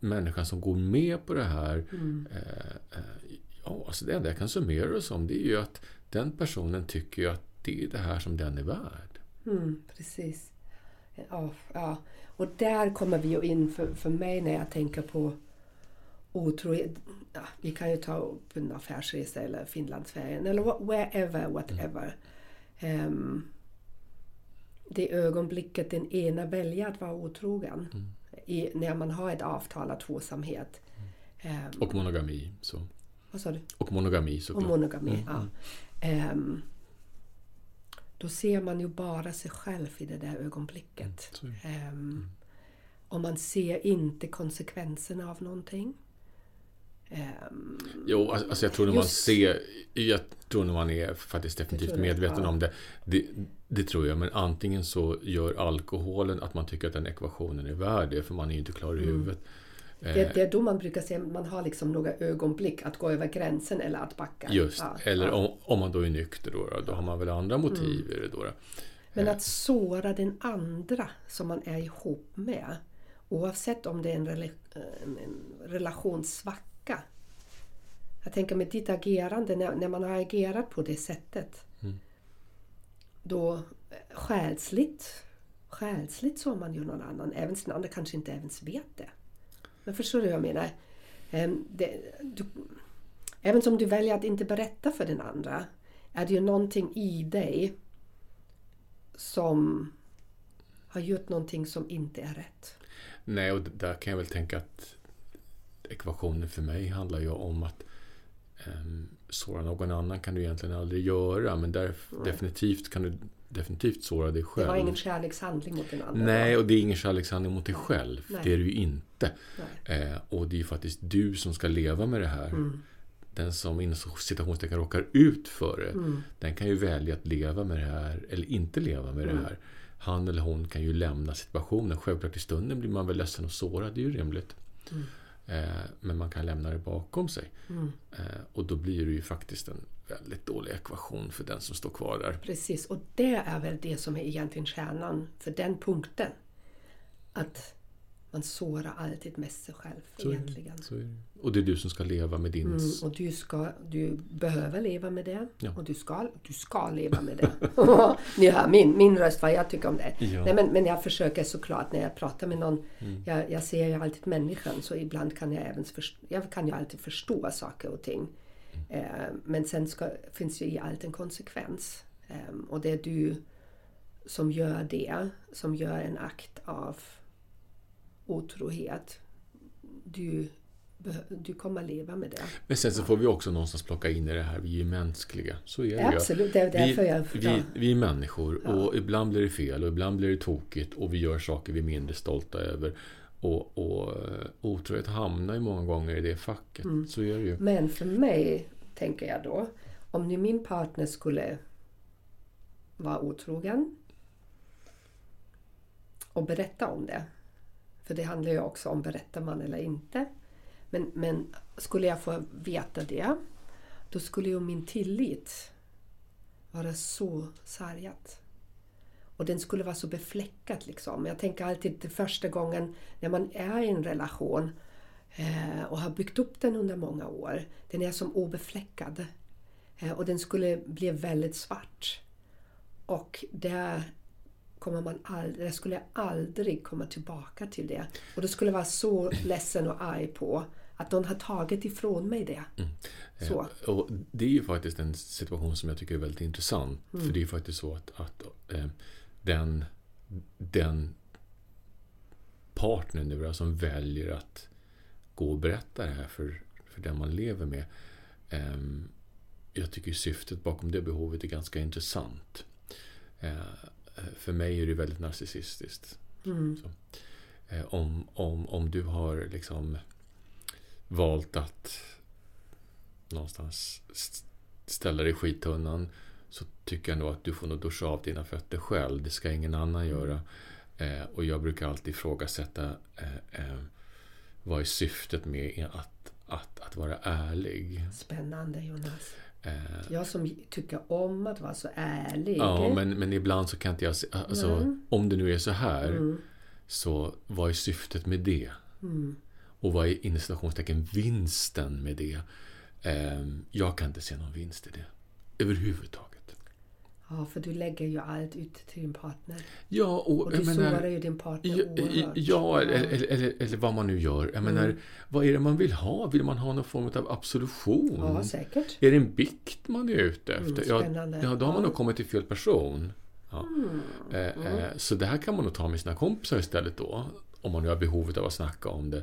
människan som går med på det här. Mm. Eh, eh, ja, alltså det enda jag kan summera det som det är ju att den personen tycker att det är det här som den är värd. Mm, precis. Ja, ja. Och där kommer vi ju in för, för mig när jag tänker på otrohet. Ja, vi kan ju ta upp en affärsresa eller Finlandsfärjan eller wherever, whatever. Ehm, det ögonblicket den ena väljer att vara otrogen i, när man har ett avtal av tvåsamhet. Ehm, Och monogami. Så. vad sa du? Och monogami Och såklart. monogami, ja. Ehm, då ser man ju bara sig själv i det där ögonblicket. Är det. Ehm, och man ser inte konsekvenserna av någonting. Ehm, Jo, alltså alltså jag tror när man ser... Jag tror när man är faktiskt definitivt medveten ja. om det, det. Det tror jag. Men antingen så gör alkoholen att man tycker att den ekvationen är värd det, för man är ju inte klar i Mm. huvudet. Eh, det, det är då man brukar säga att man har liksom några ögonblick att gå över gränsen eller att backa. Just, Ja, eller ja. Om, om man då är nykter då, då, då har man väl andra motiv i det då. Men att såra den andra som man är ihop med oavsett om det är en, rela- en, en relationssvacka. Jag tänker med ditt agerande, när, när man har agerat på det sättet. Då eh, själsligt, själsligt såg man ju någon annan, även sin andra kanske inte ens vet det. Men förstår du vad jag menar? Ehm, Det, du, även som du väljer att inte berätta för den andra är det ju någonting i dig som har gjort någonting som inte är rätt. Nej, och där kan jag väl tänka att ekvationen för mig handlar ju om att um, såra någon annan kan du egentligen aldrig göra, men där, definitivt kan du definitivt såra dig Det själv. var ingen kärlekshandling mot den andra. Nej, och det är ingen kärlekshandling mot dig själv. Nej. Det är du ju inte. Nej. Eh, och det är ju faktiskt du som ska leva med det här. Mm. Den som inom citationstecken råkar ut för det, Mm. den kan ju välja att leva med det här eller inte leva med Mm. det här. Han eller hon kan ju lämna situationen. Självklart i stunden blir man väl ledsen och sårad, det är ju rimligt. Mm. Eh, men man kan lämna det bakom sig. Mm. Eh, och då blir det ju faktiskt en väldigt dålig ekvation för den som står kvar där. Precis, och det är väl det som är egentligen kärnan för den punkten. Att man sårar alltid mest sig själv Så egentligen. Så det. Och det är du som ska leva med din... Mm, och du, ska, du behöver leva med det. Ja. Och du ska, du ska leva med det. Ni hör min, min röst, vad jag tycker om det. Ja. Mm. Nej, men, men jag försöker såklart när jag pratar med någon. Jag, jag ser ju alltid människan så ibland kan jag även förstå, jag kan ju alltid förstå saker och ting. Mm. Eh, men sen ska, finns ju i allt en konsekvens. Eh, och det är du som gör det, som gör en akt av otrohet. Du, du kommer leva med det. Men sen så får vi också någonstans plocka in i det här, vi är mänskliga. Så är det. Absolut, det är därför vi, jag... vi, vi är människor och ibland blir det fel och ibland blir det tokigt och vi gör saker vi är mindre stolta över. Och, och eh, otrohet hamnar ju många gånger i det facket. Mm. Så är det ju. Men för mig, tänker jag då, om nu min partner skulle vara otrogen och berätta om det. För det handlar ju också om berättar man eller inte. Men, men skulle jag få veta det, då skulle ju min tillit vara så sargat. Och den skulle vara så befläckad liksom. Jag tänker alltid det första gången när man är i en relation eh, och har byggt upp den under många år. Den är som obefläckad. Eh, och den skulle bli väldigt svart. Och det kommer man aldrig, där skulle jag aldrig komma tillbaka till det. Och då skulle jag vara så ledsen och arg på att någon har tagit ifrån mig det. Så. Eh, Och det är ju faktiskt en situation som jag tycker är väldigt intressant. Mm. För det är faktiskt så att, att eh, den, den partnern nu som väljer att gå och berätta det här för, för den man lever med. Eh, jag tycker syftet bakom det behovet är ganska intressant. Eh, för mig är det väldigt narcissistiskt. Mm. Eh, om, om, om du har liksom valt att någonstans st- ställa dig i skittunnan så tycker jag nog att du får nog duscha av dina fötter själv. Det ska ingen annan göra. Eh, och jag brukar alltid ifrågasätta eh, eh, vad är syftet med att, att, att vara ärlig. Spännande Jonas. Eh, Jag som tycker om att vara så ärlig. ja, men, men ibland så kan inte jag se, alltså, Nej. om det nu är så här Mm. så vad är syftet med det? Mm. Och vad är inom citationstecken vinsten med det? Ehm, jag kan inte se någon vinst i det. Överhuvudtaget. Ja, för du lägger ju allt ut till din partner. Ja, och, Och du jag sårar menar... ju din partner Ja, oerhört. ja eller, eller, eller, vad man nu gör. Jag menar, Mm. vad är det man vill ha? Vill man ha någon form av absolution? Ja, säkert. Är det en bikt man är ute efter? Mm, ja, då har man nog kommit till fel person. Ja. Mm. Eh, eh, så det här kan man nog ta med sina kompisar istället då. Om man nu har behovet av att snacka om det.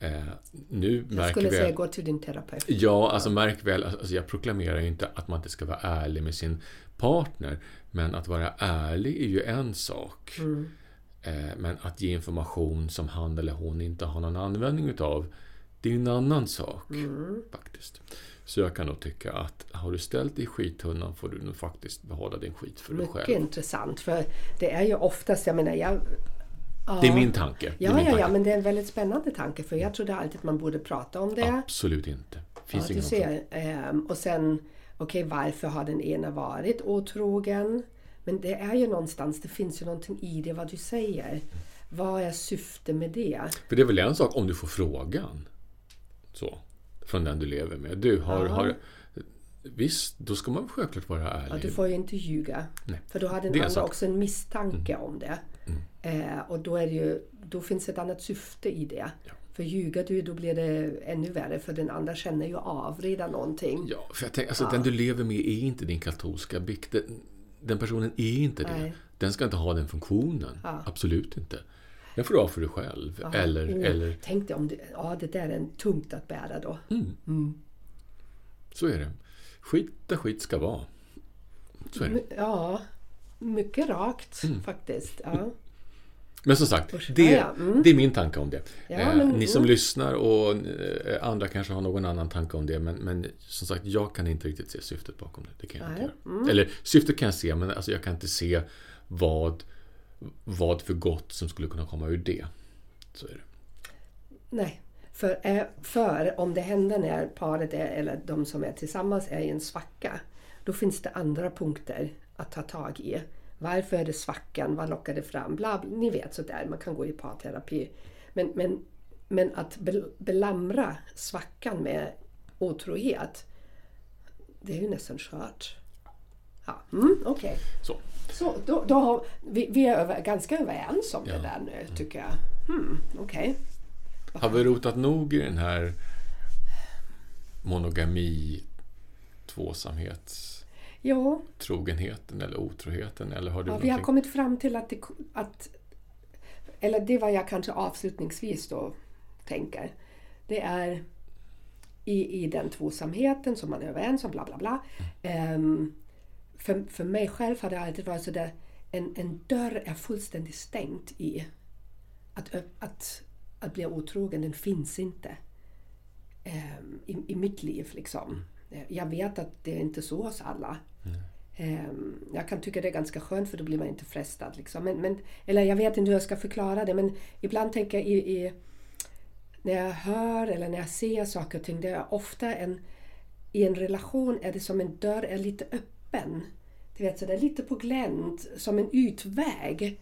Eh, nu Jag skulle vi... säga gå till din terapeut. Ja, alltså märk väl, alltså jag proklamerar ju inte att man inte ska vara ärlig med sin partner. Men att vara ärlig är ju en sak. Mm. Eh, Men att ge information som han eller hon inte har någon användning utav, det är ju en annan sak. Mm. faktiskt. Så jag kan nog tycka att har du ställt dig i skittunnan får du nog faktiskt behålla din skit för dig Mycket själv. intressant för det är ju oftast, jag menar, jag... Ja, Det är min tanke. Ja, min ja, ja, men det är en väldigt spännande tanke för jag trodde alltid att man borde prata om det. Absolut inte. Finns Ja, du ser. Ehm, och sen, okej, varför har den ena varit otrogen? Men det är ju någonstans, det finns ju någonting i det vad du säger. Vad är syftet med det? För det är väl en sak om du får frågan. Så. Från den du lever med. Du, har, har, visst, då ska man självklart vara ärlig. Ja, du får ju inte ljuga. Nej. För då har den andra sant. också en misstanke om det. Eh, och då, är det ju, då finns ett annat syfte i det. Ja. För ljuger du, då blir det ännu värre för den andra känner ju av redan någonting. Ja, för jag tänker, alltså, den du lever med är inte din katolska bikt. Den, den personen är inte det. Nej. Den ska inte ha den funktionen. Ja. Absolut inte. Den får du ha för dig själv. Ja, Eller, oh, eller Tänk dig om det, ja, det där är en tungt att bära då. så är det. Skit där skit ska vara. Så är det. Ja, mycket rakt Mm. faktiskt. Ja. Men som sagt, det, ja, mm. det är min tanke om det. Ja, eh, men- ni som mm. lyssnar och eh, andra kanske har någon annan tanke om det. Men, men som sagt, jag kan inte riktigt se syftet bakom det. Det kan jag inte Nej, Mm. göra. Eller syftet kan jag se, men alltså, jag kan inte se vad, vad för gott som skulle kunna komma ur det. Så är det. Nej, för, eh, för om det händer när paret är, eller de som är tillsammans är i en svacka, då finns det andra punkter att ta tag i. Varför är det svackan? Vad lockar det fram? Bla, bla, ni vet sådär, man kan gå i parterapi. Men, men, men att bel- belamra svackan med otrohet, det är ju nästan skört. Ja, mm, okej. Så. Så då, då har, vi, vi är över, ganska överens om det Ja. där nu, tycker jag. Hmm, okej. Har vi rotat nog i den här monogami, tvåsamhets, Jo, trogenheten eller otroheten? Eller har du ja, vi har kommit fram till att, det, att... Eller det var jag kanske avslutningsvis då tänker. Det är i, i den tvåsamheten som man är överens om, bla bla bla. Ehm, för, för mig själv har det alltid varit så där en, en dörr är fullständigt stängt i att, att, att bli otrogen, den finns inte ehm, i, i mitt liv. Liksom. Eh, Jag vet att det är inte så hos alla. Ehm, jag kan tycka det är ganska skönt för då blir man inte frestad. Liksom. Men, men, eller jag vet inte hur jag ska förklara det men ibland tänker jag i, i, när jag hör eller när jag ser saker och ting. Det är ofta en, i en relation är det som en dörr är lite öppen. Du vet, så det är lite på glänt, som en utväg.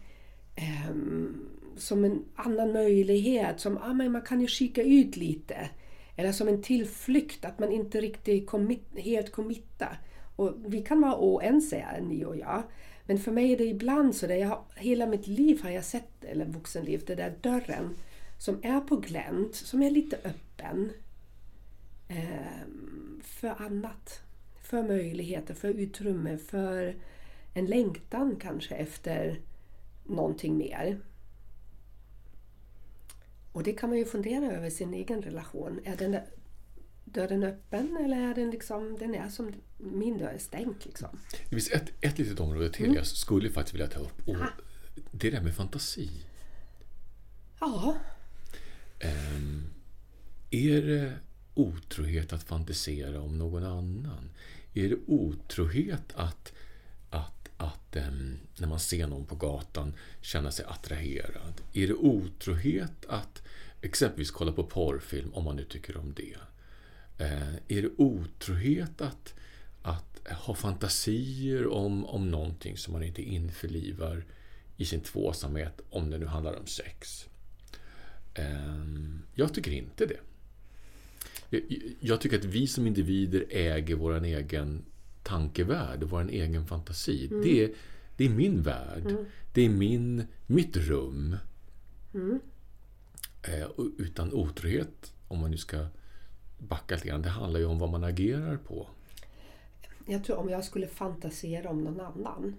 Ehm, som en annan möjlighet. Som ah, men man kan ju kika ut lite. Eller som en tillflykt, att man inte riktigt commit, helt committar. Och vi kan vara oense, ni och jag. Men för mig är det ibland så, där jag, har- hela mitt liv har jag sett, eller vuxenliv, den där dörren som är på glänt, som är lite öppen. eh, för annat. För möjligheter, för utrymme, för en längtan kanske efter någonting mer. Och det kan man ju fundera över sin egen relation. Är den där dörren öppen eller är den liksom, den är som min dörr är stängd liksom? Det finns ett, ett litet område till Mm. jag skulle faktiskt vilja ta upp. Och det är det här med fantasi. Ja, Ehm, är det otrohet att fantisera om någon annan? Är det otrohet att, att, eh, när man ser någon på gatan känna sig attraherad? Är det otrohet att exempelvis kolla på porrfilm, om man nu tycker om det? Eh, är det otrohet att, att ha fantasier om, om någonting som man inte införlivar i sin tvåsamhet, om det nu handlar om sex? Eh, Jag tycker inte det. Jag- Jag tycker att vi som individer äger vår egen tankevärld och vår egen fantasi. Det, är, det är min värld. Det är min, mitt rum. Eh, och Utan otrohet, om man nu ska backa lite grann, det handlar ju om vad man agerar på. jag tror om jag skulle fantisera om någon annan.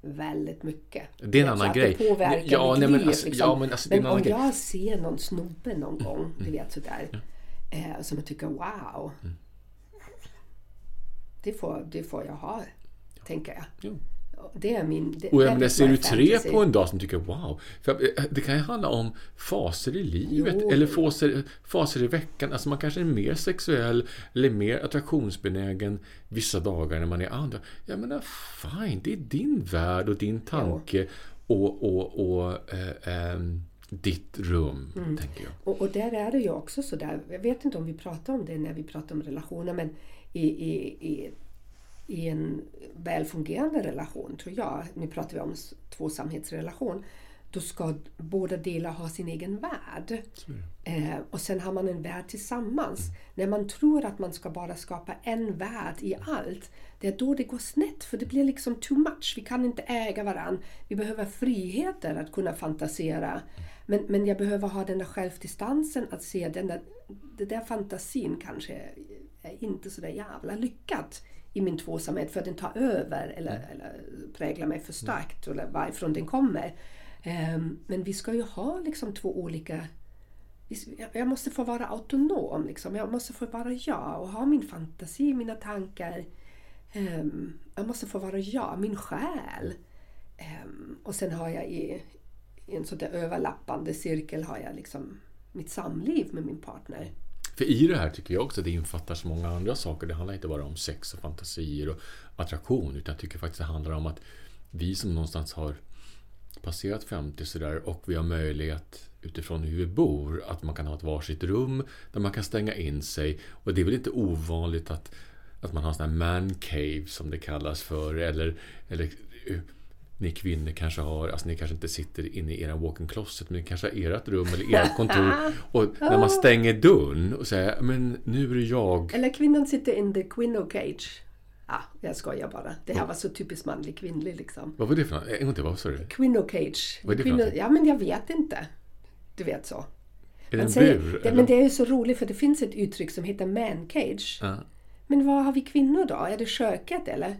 väldigt mycket. Det är en Alltså annan att grej. Det påverkar Ja, mitt nej, men liv. alltså- liksom. ja, men alltså, men om grej. Mm, jag ser någon snubbe någon gång, du vet sådär, eh, som jag tycker wow. Det, får, det får jag ha, tänker jag. Jo. Det är min... Det, Och jag menar, ser du tre på en dag som tycker wow. För eh, det kan ju handla om faser i livet Jo. eller faser, faser i veckan. Alltså man kanske är mer sexuell eller mer attraktionsbenägen vissa dagar när man är andra. Jag menar, fine, det är din värld och din tanke och, och, och eh, ehm, ditt rum, Mm. tänker jag. Och, och där är det ju också sådär, jag vet inte om vi pratar om det när vi pratar om relationer, men i, i, i, i en välfungerande relation, tror jag, nu pratar vi om tvåsamhetsrelation, då ska båda delar ha sin egen värld. Eh, och sen har man en värld tillsammans. När man tror att man ska bara skapa en värld i allt, det är då det går snett. För det blir liksom too much. Vi kan inte äga varandra. Vi behöver friheter att kunna fantasera. Men, men jag behöver ha den där självdistansen att se den där, den där fantasin kanske är inte så där jävla lyckat i min tvåsamhet för den tar över eller, eller präglar mig för starkt eller varifrån den kommer. Ehm, men vi ska ju ha liksom två olika jag- måste få vara autonom. Liksom. Jag måste få vara jag och ha min fantasi, mina tankar. Ehm, jag måste få vara jag, min själ. Ehm, och sen har jag i, i en sån där överlappande cirkel har jag liksom mitt samliv med min partner. För i det här tycker jag också att det infattar så många andra saker. Det handlar inte bara om sex och fantasier och attraktion. Utan jag tycker faktiskt det handlar om att vi som någonstans har passerat 50 sådär och vi har möjlighet utifrån hur vi bor att man kan ha ett varsitt rum där man kan stänga in sig. Och det är väl inte ovanligt att, att man har en sån här man cave som det kallas för. Eller, eller eh, ni kvinnor kanske har, alltså ni kanske inte sitter inne i era walk-in closet men ni kanske har ert rum eller ert kontor. Och när man stänger dörren och säger men nu är det jag. Eller kvinnan sitter in the quinno cage. Ah, jag skojar bara. Det här var så typiskt manlig kvinnlig liksom. Vad var det för något? En gång till, vad sa du? Quinno cage. Vad är det för någonting? ja men jag vet inte. Du vet så. Är det en säger- bur? det, men det är ju så roligt för det finns ett uttryck som heter man cage. Ja. Men vad har vi kvinnor då? Är det köket eller?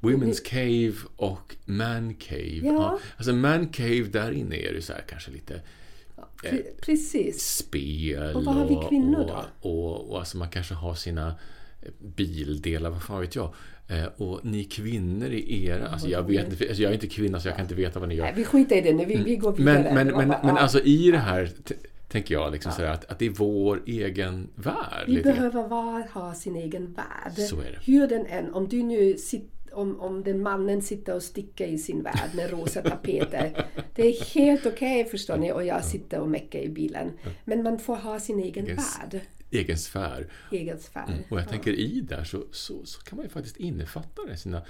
Women's cave och man cave. Ja. Alltså man cave, där inne är det så här kanske lite Pre- precis. spel. Och vad har vi kvinnor och, då? Och, och alltså man kanske har sina eh, bildelar, vad fan vet jag. Eh, Och ni kvinnor i era, alltså jag vet alltså jag är inte kvinna så jag kan inte veta vad ni gör. Nej, vi skiter i det nu. Vi, vi går vidare. Men, men, men, men ja. alltså i det här tänker jag liksom sådär att, att det är vår egen värld. Vi behöver var ha sin egen värld. Så är det. Hur den än, om du nu sitter om, om den mannen sitter och stickar i sin värld med rosa tapeter. Det är helt okej förstår ni och jag sitter och meckar i bilen. Men man får ha sin egen Egen värld. Egen sfär. Egen sfär. Och jag tänker i där så, så, så kan man ju faktiskt innefatta det. Sina,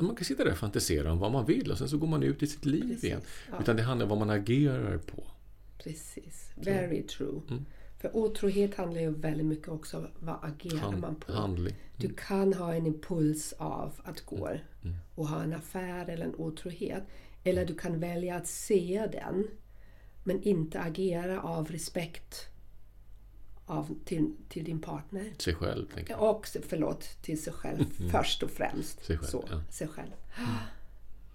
man kan sitta där och fantisera om vad man vill och sen så går man ut i sitt liv Precis, igen. ja. Utan det handlar om vad man agerar på. Precis. Very true. Mm. För otrohet handlar ju väldigt mycket också om vad agerar Han, man på. handling. Du kan ha en impuls av att gå Mm. och ha en affär eller en otrohet. Eller du kan välja att se den men inte agera av respekt av, till, till din partner. Sig själv. Och, förlåt, till sig själv först och främst. Sig själv, Så, ja. sig själv.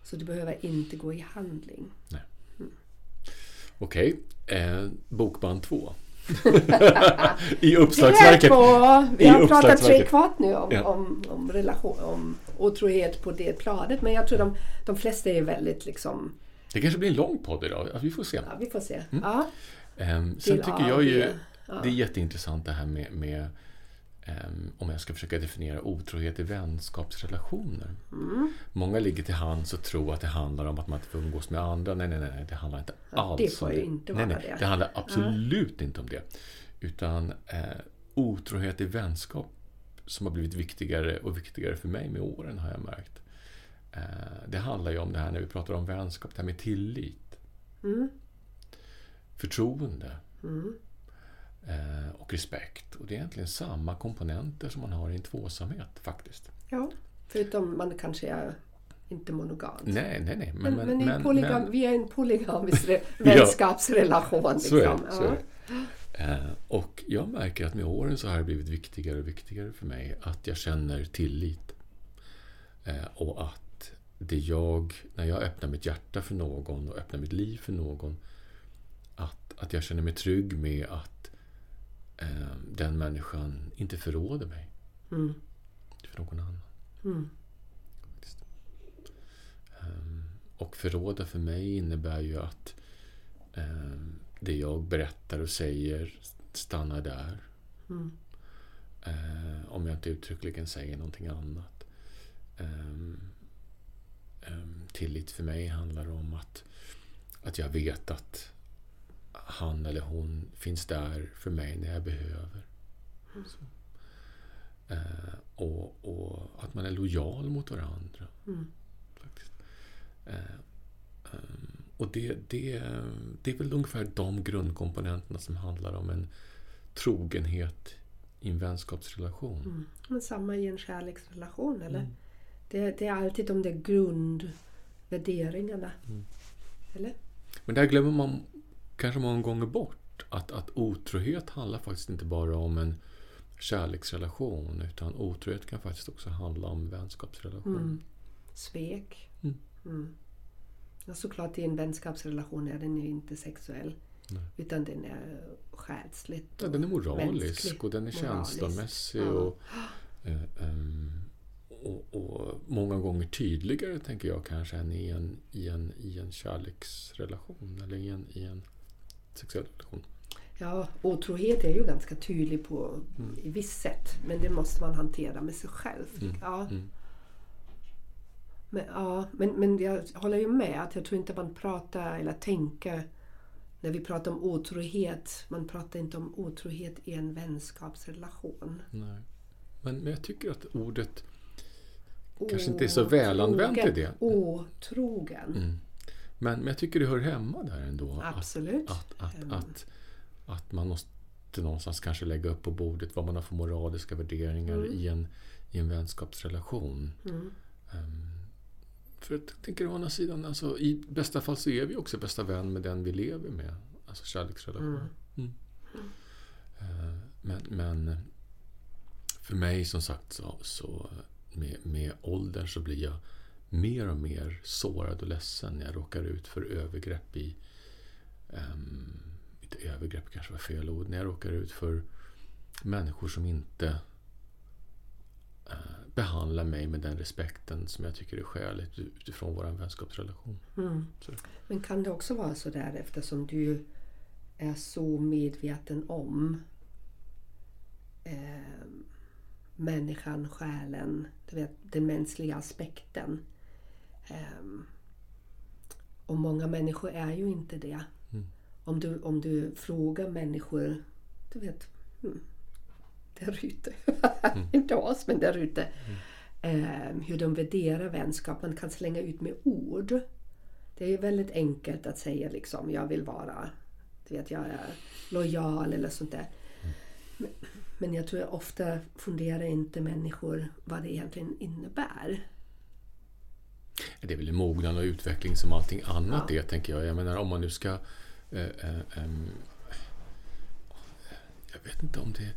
Så du behöver inte gå i handling. Okej, eh, bokband två. I uppslagsverket. två! Vi I har pratat tre kvart nu om, Ja. om, om, relation, om otrohet på det planet. Men jag tror de, de flesta är väldigt liksom... Det kanske blir en lång podd idag. Vi får se. Ja, vi får se. Mm. Ja, Ehm, sen tycker jag ju det är jätteintressant det här med, med om jag ska försöka definiera otrohet i vänskapsrelationer. Mm. Många ligger till hands och tror att det handlar om att man inte får umgås med andra. Nej, nej, nej, det handlar inte Ja, alls det får om det. inte nej, vara nej, det. det handlar absolut inte om det. Utan eh, otrohet i vänskap som har blivit viktigare och viktigare för mig med åren har jag märkt. Eh, det handlar ju om det här när vi pratar om vänskap, det här med tillit. Mm. Förtroende. Mm. Eh, och respekt. Och det är egentligen samma komponenter som man har i en tvåsamhet faktiskt. ja. Förutom man kanske är inte monogam. Nej, nej, nej. Men, men, i men- polygam, men- vi är en polygamisk re- vänskapsrelation. Så är Liksom. Så är. Eh, och jag märker att med åren så har det blivit viktigare och viktigare för mig att jag känner tillit. Eh, och att det jag, när jag öppnar mitt hjärta för någon och öppnar mitt liv för någon, att, att jag känner mig trygg med att eh, den människan inte förråder mig Mm. för någon annan. Mm. Ehm, och förråda för mig innebär ju att ehm, det jag berättar och säger stannar där. Mm. Eh, om jag inte uttryckligen säger någonting annat. Ehm, tillit för mig handlar om att, att jag vet att han eller hon finns där för mig när jag behöver. Eh, och, och att man är lojal mot varandra. Mm. Faktiskt. Eh, ehm, och det, det, det är väl ungefär de grundkomponenterna som handlar om en trogenhet i en vänskapsrelation. Mm. Men samma i en kärleksrelation, eller? Mm. Det, det är alltid de där grundvärderingarna. Mm. Eller? Men där glömmer man kanske många gånger bort att, att otrohet handlar faktiskt inte bara om en kärleksrelation utan otrohet kan faktiskt också handla om vänskapsrelation. Mm. Svek. Mm. Mm. Ja, såklart i en vänskapsrelation är den ju inte sexuell. Nej. Utan den är själsligt. Ja, den är moralisk mänsklig. och den är Moralisk. känslomässig Ja. och, eh, ehm, och, och många gånger tydligare, tänker jag, kanske än i en, i en, i en kärleksrelation eller i en, i en sexuell relation. Ja, otrohet är ju ganska tydlig på Mm. i visst sätt. Men det måste man hantera med sig själv. Mm. Ja, Mm. men, ja men, men jag håller ju med att jag tror inte man pratar eller tänker när vi pratar om otrohet, man pratar inte om otrohet i en vänskapsrelation. Nej. Men, men jag tycker att ordet kanske inte är så välanvänt i det. Otrogen. Men, men jag tycker det hör hemma där ändå. Att, Absolut. att, att, Mm. att, att man måste någonstans kanske lägga upp på bordet vad man har för moraliska värderingar Mm. i, en, i en vänskapsrelation. Mm. Ehm, för jag tänker å andra sidan, alltså, i bästa fall så är vi också bästa vän med den vi lever med. Alltså kärleksrelation. Mm. Eh, Men, men för mig som sagt så, så med, med åldern så blir jag mer och mer sårad och ledsen när jag råkar ut för övergrepp i... Um, inte övergrepp kanske var fel ord. När jag råkar ut för människor som inte eh, behandlar mig med den respekten som jag tycker är skäligt utifrån vår vänskapsrelation. Mm. Men kan det också vara så där eftersom du är så medveten om eh, människan, själen, du vet, den mänskliga aspekten. Eh, och många människor är ju inte det. Mm. Om, du, om du frågar människor, du vet, mm, där ute, inte oss men där ute, eh, hur de värderar vänskap. Man kan slänga ut med ord. Det är väldigt enkelt att säga liksom, jag vill vara, du vet, jag är lojal eller sånt där. Men, men jag tror jag ofta funderar inte människor vad det egentligen innebär. Det är väl mognad och utveckling som allting annat Ja. är, tänker jag. Jag menar, om man nu ska... Eh, eh, jag vet inte om det...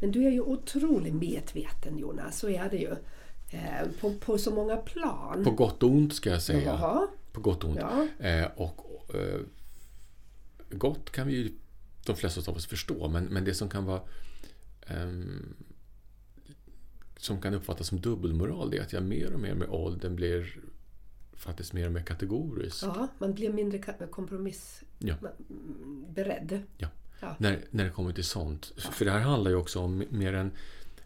Men du är ju otroligt medveten Jonas, så är det ju. Eh, på, på så många plan. På gott och ont, ska jag säga. Jaha. På gott och ont. Ja. Eh, och eh, gott kan vi ju de flesta av oss förstå, men, men det som kan vara som kan uppfattas som dubbelmoral, det är att jag mer och mer med åldern blir faktiskt mer och mer kategorisk. ja, man blir mindre kompromissberedd. Ja. Ja. Ja. När, när det kommer till sånt. För det här handlar ju också om mer än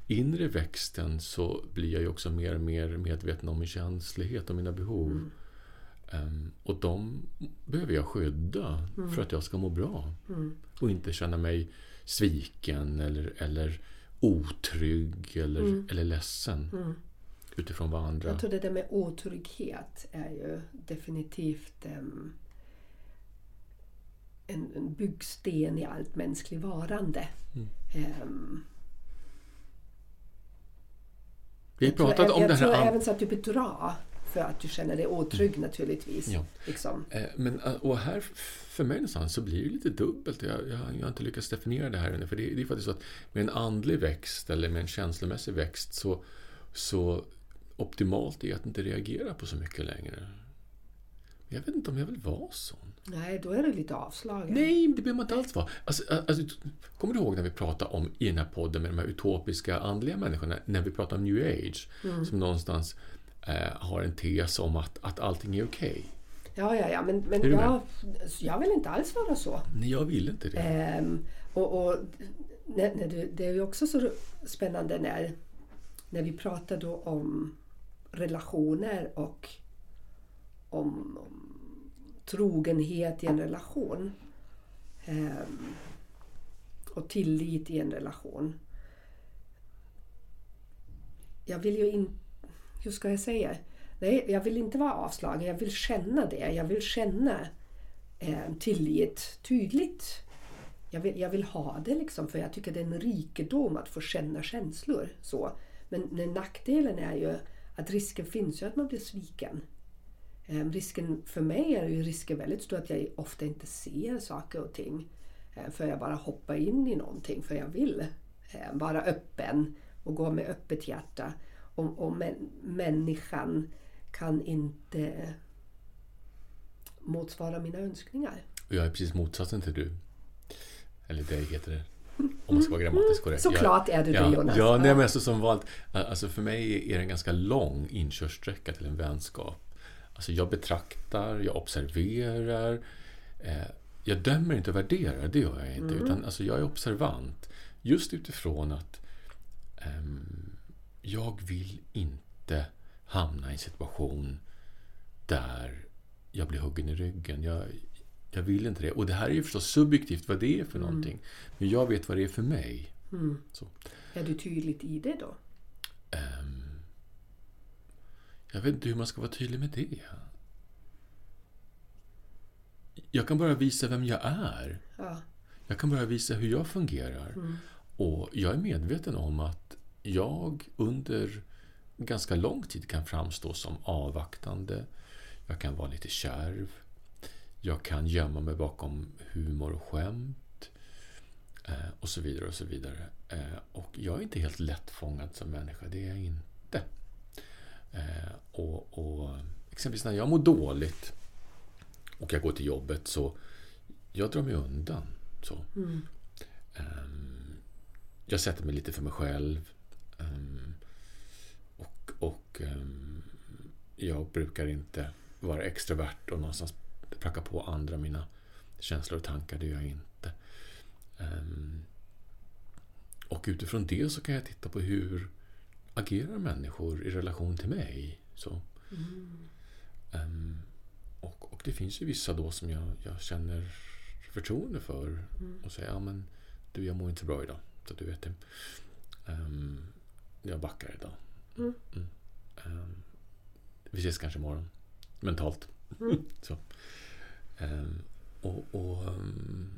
inre växten så blir jag ju också mer och mer medveten om min känslighet och mina behov. Mm. Ehm, och de behöver jag skydda för att jag ska må bra. Mm. Och inte känna mig sviken eller, eller otrygg eller, Mm. eller ledsen. Utifrån vad andra... Jag tror det där med otrygghet är ju definitivt em, en, en byggsten i allt mänskligt varande. Mm. Em, Vi har jag tror, pratat jag, om jag här... tror an- även så att du bedrar för att du känner dig otrygg naturligtvis. Ja. Liksom. Eh, Men, eh, och här för mig någonstans så blir det lite dubbelt. Jag, jag, jag har inte lyckats definiera det här ännu. För det, det är faktiskt så att med en andlig växt eller med en känslomässig växt så, så optimalt är att inte reagera på så mycket längre. Jag vet inte om jag vill vara sån. Nej, då är du lite avslagen. Nej, det behöver man inte alls vara. Alltså, alltså, kommer du ihåg när vi pratade om i den här podden med de här utopiska andliga människorna, när vi pratade om new age, Mm. som någonstans eh, har en tes om att, att allting är okej. Ja, ja, ja, men, men jag, jag vill inte alls vara så. Nej, jag vill inte det. Ehm, och och när, när du, det är ju också så spännande när, när vi pratar då om relationer och om, om trogenhet i en relation. Ehm, och tillit i en relation. Jag vill ju inte... Hur ska jag säga? Nej, jag vill inte vara avslagen. Jag vill känna det. Jag vill känna eh, tillit tydligt. Jag vill, jag vill ha det liksom för jag tycker det är en rikedom att få känna känslor. Så. Men, men nackdelen är ju att risken finns ju att man blir sviken. Eh, risken för mig är ju risken väldigt stor att jag ofta inte ser saker och ting. Eh, för jag bara hoppar in i någonting för jag vill eh, vara öppen och gå med öppet hjärta. Och, och män, människan kan inte motsvara mina önskningar. Och jag är precis motsatsen till du. Eller dig heter det. Om man ska vara grammatiskt korrekt. Såklart är du det ja, Jonas. Ja, nej, men alltså som vanligt. Alltså för mig är det en ganska lång inkörsträcka till en vänskap. Alltså jag betraktar, jag observerar. Eh, jag dömer inte och värderar, det gör jag inte. Utan alltså jag är observant. Just utifrån att ehm, jag vill inte hamna i en situation där jag blir huggen i ryggen. Jag, jag vill inte det. Och det här är ju förstås subjektivt vad det är för någonting. Men jag vet vad det är för mig. Så. Är du tydligt i det då? ehm, jag vet inte hur man ska vara tydlig med det. Jag kan bara visa vem jag är. Ja. Jag kan bara visa hur jag fungerar. Och jag är medveten om att jag under ganska lång tid kan framstå som avvaktande. Jag kan vara lite kärv. Jag kan gömma mig bakom humor och skämt. Eh, och så vidare och så vidare. Eh, och jag är inte helt lättfångad som människa. Det är jag inte. Eh, och, och exempelvis när jag mår dåligt och jag går till jobbet så jag drar mig undan. Så. Ehm, jag sätter mig lite för mig själv. Ehm, och ehm, jag brukar inte vara extrovert och någonstans pracka på andra mina känslor och tankar. Det gör jag inte. Ehm, och utifrån det så kan jag titta på hur agerar människor i relation till mig. Så. Ehm, och, och det finns ju vissa då som jag, jag känner förtroende för och säger ja men du jag mår inte så bra idag så du vet det. Ehm, jag backar idag. Mm. Ehm, vi ses kanske imorgon. Mentalt. så. Ehm, och, och, ehm,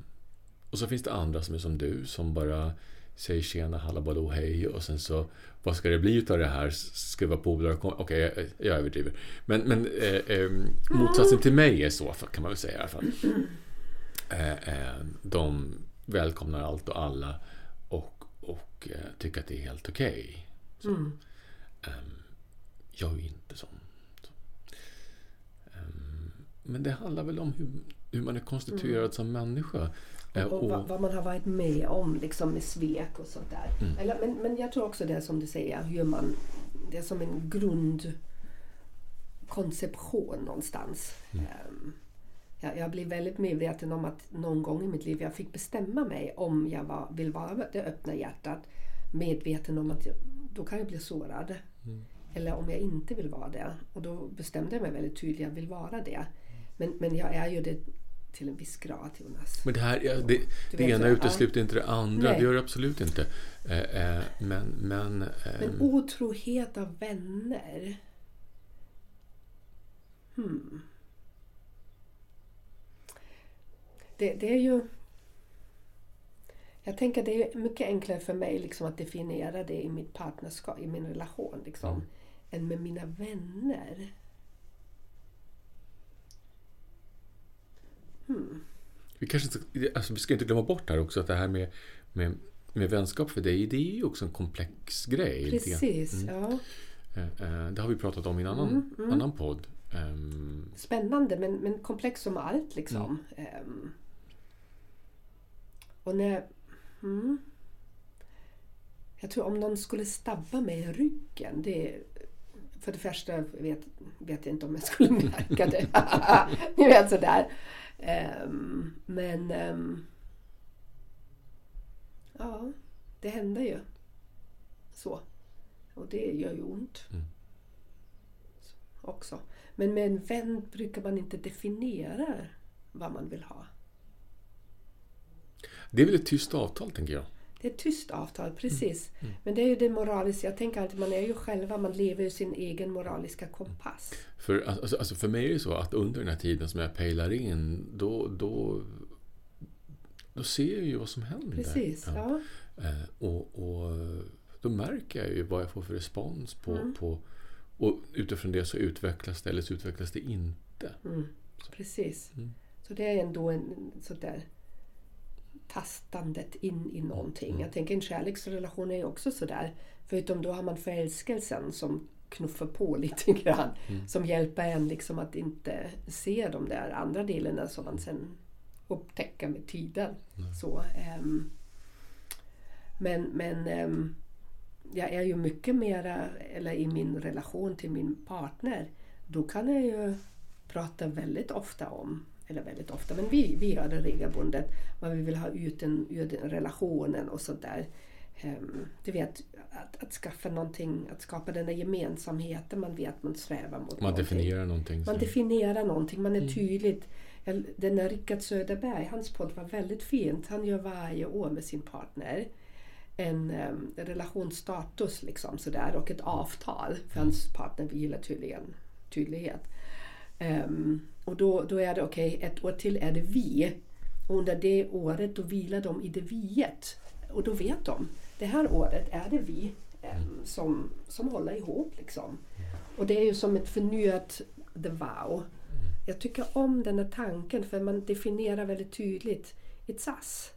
och så finns det andra som är som du som bara säger tjena, hallå, baloo, hej och sen så vad ska det bli utav det här? Ska vi vara polare? Kom- Okej, jag, jag överdriver. Men, men eh, eh, motsatsen till mig är så, kan man väl säga i alla fall. Eh, de välkomnar allt och alla och, och eh, tycker att det är helt okej. Så. Ehm, jag är ju inte sån. Så. Ehm, men det handlar väl om hur, hur man är konstituerad som människa. Eh, Och, vad, vad man har varit med om liksom med svek och sånt där. Mm. Eller, men, men jag tror också det som du säger, hur man, det är som en grundkonception någonstans. Mm. Ehm, jag, jag blir väldigt medveten om att någon gång i mitt liv jag fick bestämma mig om jag var, vill vara det öppna hjärtat. Medveten om att jag, då kan jag bli sårad. Mm. Eller om jag inte vill vara det. Och då bestämde jag mig väldigt tydligt, jag vill vara det. Men, men jag är ju det till en viss grad Jonas. Men det här, ja, det, det ena utesluter inte det andra. Nej. Det gör det absolut inte. Eh, eh, men, men, eh, Men otrohet av vänner. Hmm. Det, det är ju... Jag tänker det är mycket enklare för mig liksom att definiera det i mitt partnerskap, i min relation. Liksom, Mm. än med mina vänner. vi, kanske inte, alltså, vi ska inte glömma bort här också att det här med, med, med vänskap för dig, det är ju också en komplex grej. Precis, ja. Eh, eh, det har vi pratat om i en annan, Mm, mm. annan podd. Ehm, Spännande men, men komplext som allt liksom. Mm. Ehm, och när... Mm, jag tror om någon skulle stabba mig i ryggen. Det, för det första vet, vet jag inte om jag skulle märka det. Ni vet sådär. Ehm, men... ehm, ja, det händer ju. Så. Och det gör ju ont. Mm. Också. Men med en vän brukar man inte definiera vad man vill ha. Det är väl ett tyst avtal, tänker jag. Det är ett tyst avtal, precis. Mm. Men det är ju det moraliska. Jag tänker alltid, man är ju själva, man lever ju sin egen moraliska kompass. För, alltså, alltså för mig är det så att under den här tiden som jag pejlar in, då, då, då ser jag ju vad som händer. Precis, ja. Eh, och, och då märker jag ju vad jag får för respons på, Mm. på och utifrån det så utvecklas det eller så utvecklas det inte. Mm, precis. Mm. Så det är ändå en sådär tastandet in i någonting. Mm. Jag tänker en kärleksrelation är ju också sådär. Förutom då har man förälskelsen som knuffar på lite grann. Mm. Som hjälper en liksom att inte se de där andra delarna som man sen upptäcker med tiden. Mm. Så, ehm, men men ehm, jag är ju mycket mera, eller i min relation till min partner, då kan jag ju prata väldigt ofta om, eller väldigt ofta, men vi, vi gör det regelbundet, vad vi vill ha ut en, ur den relationen och sådär. Um, du vet, att, att skaffa någonting, att skapa den där gemensamheten man vet man strävar mot. Man någonting. definierar någonting. Man som- definierar någonting, man är Mm. tydligt. Den där Rickard Söderberg, hans podd var väldigt fint. Han gör varje år med sin partner en um, relationsstatus liksom, sådär, och ett avtal. För hans partner gillar tydligen tydlighet. Ehm, och då, då är det okej, ett år till är det vi. Och under det året då vilar de i det viet. Och då vet de, det här året är det vi em, som, som håller ihop. Liksom. Och det är ju som ett förnyat the vow. Jag tycker om den här tanken för man definierar väldigt tydligt it's us.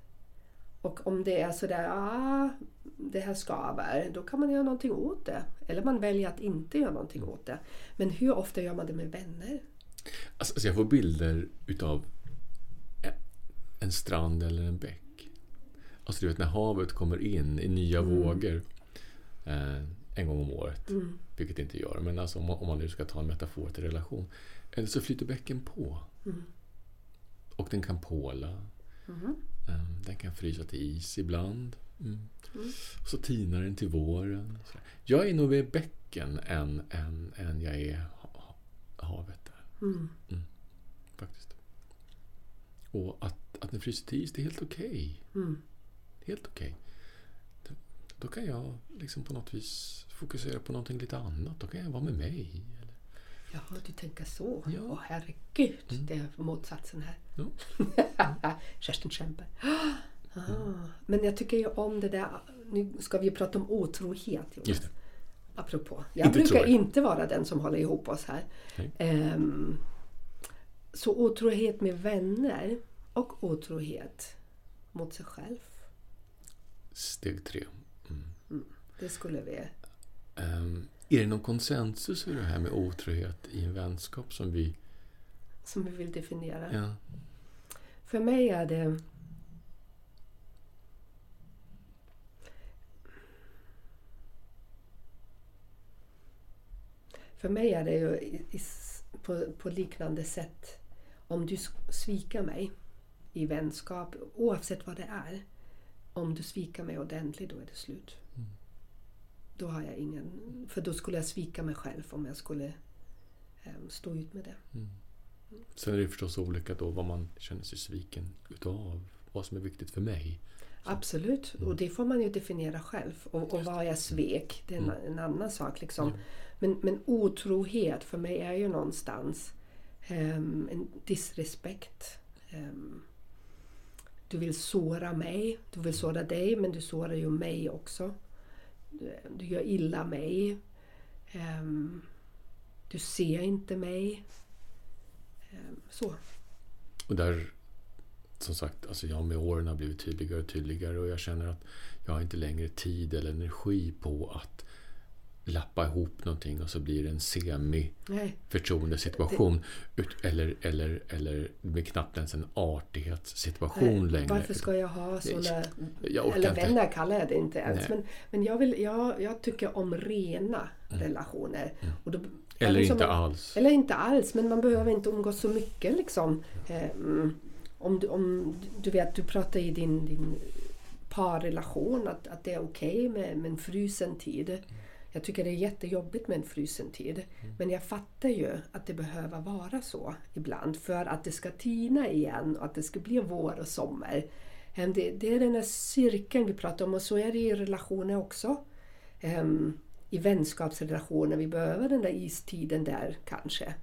Och om det är sådär, ah, det här skaver, då kan man göra någonting åt det. Eller man väljer att inte göra någonting åt det. Men hur ofta gör man det med vänner? Alltså, alltså jag får bilder utav en, strand eller en bäck. Alltså du vet när havet kommer in i nya Mm. vågor eh, en gång om året. Mm. Vilket det inte gör, men alltså om, man, om man nu ska ta en metafor till relation. Eller så flyter bäcken på. Mm. Och den kan påla. Mhm. Eh, den kan frysa till is ibland. Mm. Mm. Så tinar den till våren. Jag är nog mer bäcken än, än, än jag är ha- havet. Där. Mm. faktiskt. Och att, att den fryser till is, det är helt okej. Mm. Helt okej. Då, då kan jag liksom på något vis fokusera på någonting lite annat. Då kan jag vara med mig. Jaha, du tänker så. Ja. Åh herregud, Mm. det är motsatsen här. Ja. Kerstin Kempe. Ah. Men jag tycker ju om det där, nu ska vi prata om otrohet Jonas. just det. Apropå. Jag Inte brukar jag. inte vara den som håller ihop oss här. Ehm, så otrohet med vänner och otrohet mot sig själv. Steg tre. Mm. Det skulle vi... Ehm, är det någon konsensus i det här med otrohet i en vänskap som vi... Som vi vill definiera. Ja, För mig är det... För mig är det ju på, på liknande sätt. Om du svikar mig i vänskap, oavsett vad det är. Om du svikar mig ordentligt, då är det slut. Då har jag ingen... För då skulle jag svika mig själv om jag skulle em, stå ut med det. mm. Sen är det förstås olika då vad man känner sig sviken utav. Vad som är viktigt för mig. Absolut, Mm. och det får man ju definiera själv. Och, och vad jag svek, det är en, Mm. en annan sak. Liksom. Mm. Men, men otrohet för mig är ju någonstans ehm, en disrespekt. Ehm, du vill såra mig, du vill såra dig, men du sårar ju mig också. Du, gör illa mig. Ehm, du ser inte mig. Ehm, så. Och där, som sagt, alltså jag med åren har blivit tydligare och tydligare och jag känner att jag har inte längre tid eller energi på att lappa ihop någonting och så blir det en Nej. semi-förtroendesituation. Ut- Eller, eller, eller det blir knappt ens en artighetssituation längre. Varför ska jag ha såna... Jag Eller inte. vänner kallar jag det inte ens. Nej. Men, men jag, vill, jag, jag tycker om rena relationer. Och då, Mm. Eller inte man- alls. Eller inte alls, men man behöver inte umgås så mycket liksom. Mm. om, du, om du vet, du pratar i din, din parrelation att, att det är okej med, med en frusen tid. Jag tycker det är jättejobbigt med en frusen tid. Men jag fattar ju att det behöver vara så ibland för att det ska tina igen och att det ska bli vår och sommar. Em, Det, det är den här cirkeln vi pratar om och så är det i relationer också. Em, I vänskapsrelationer, vi behöver den där istiden där kanske.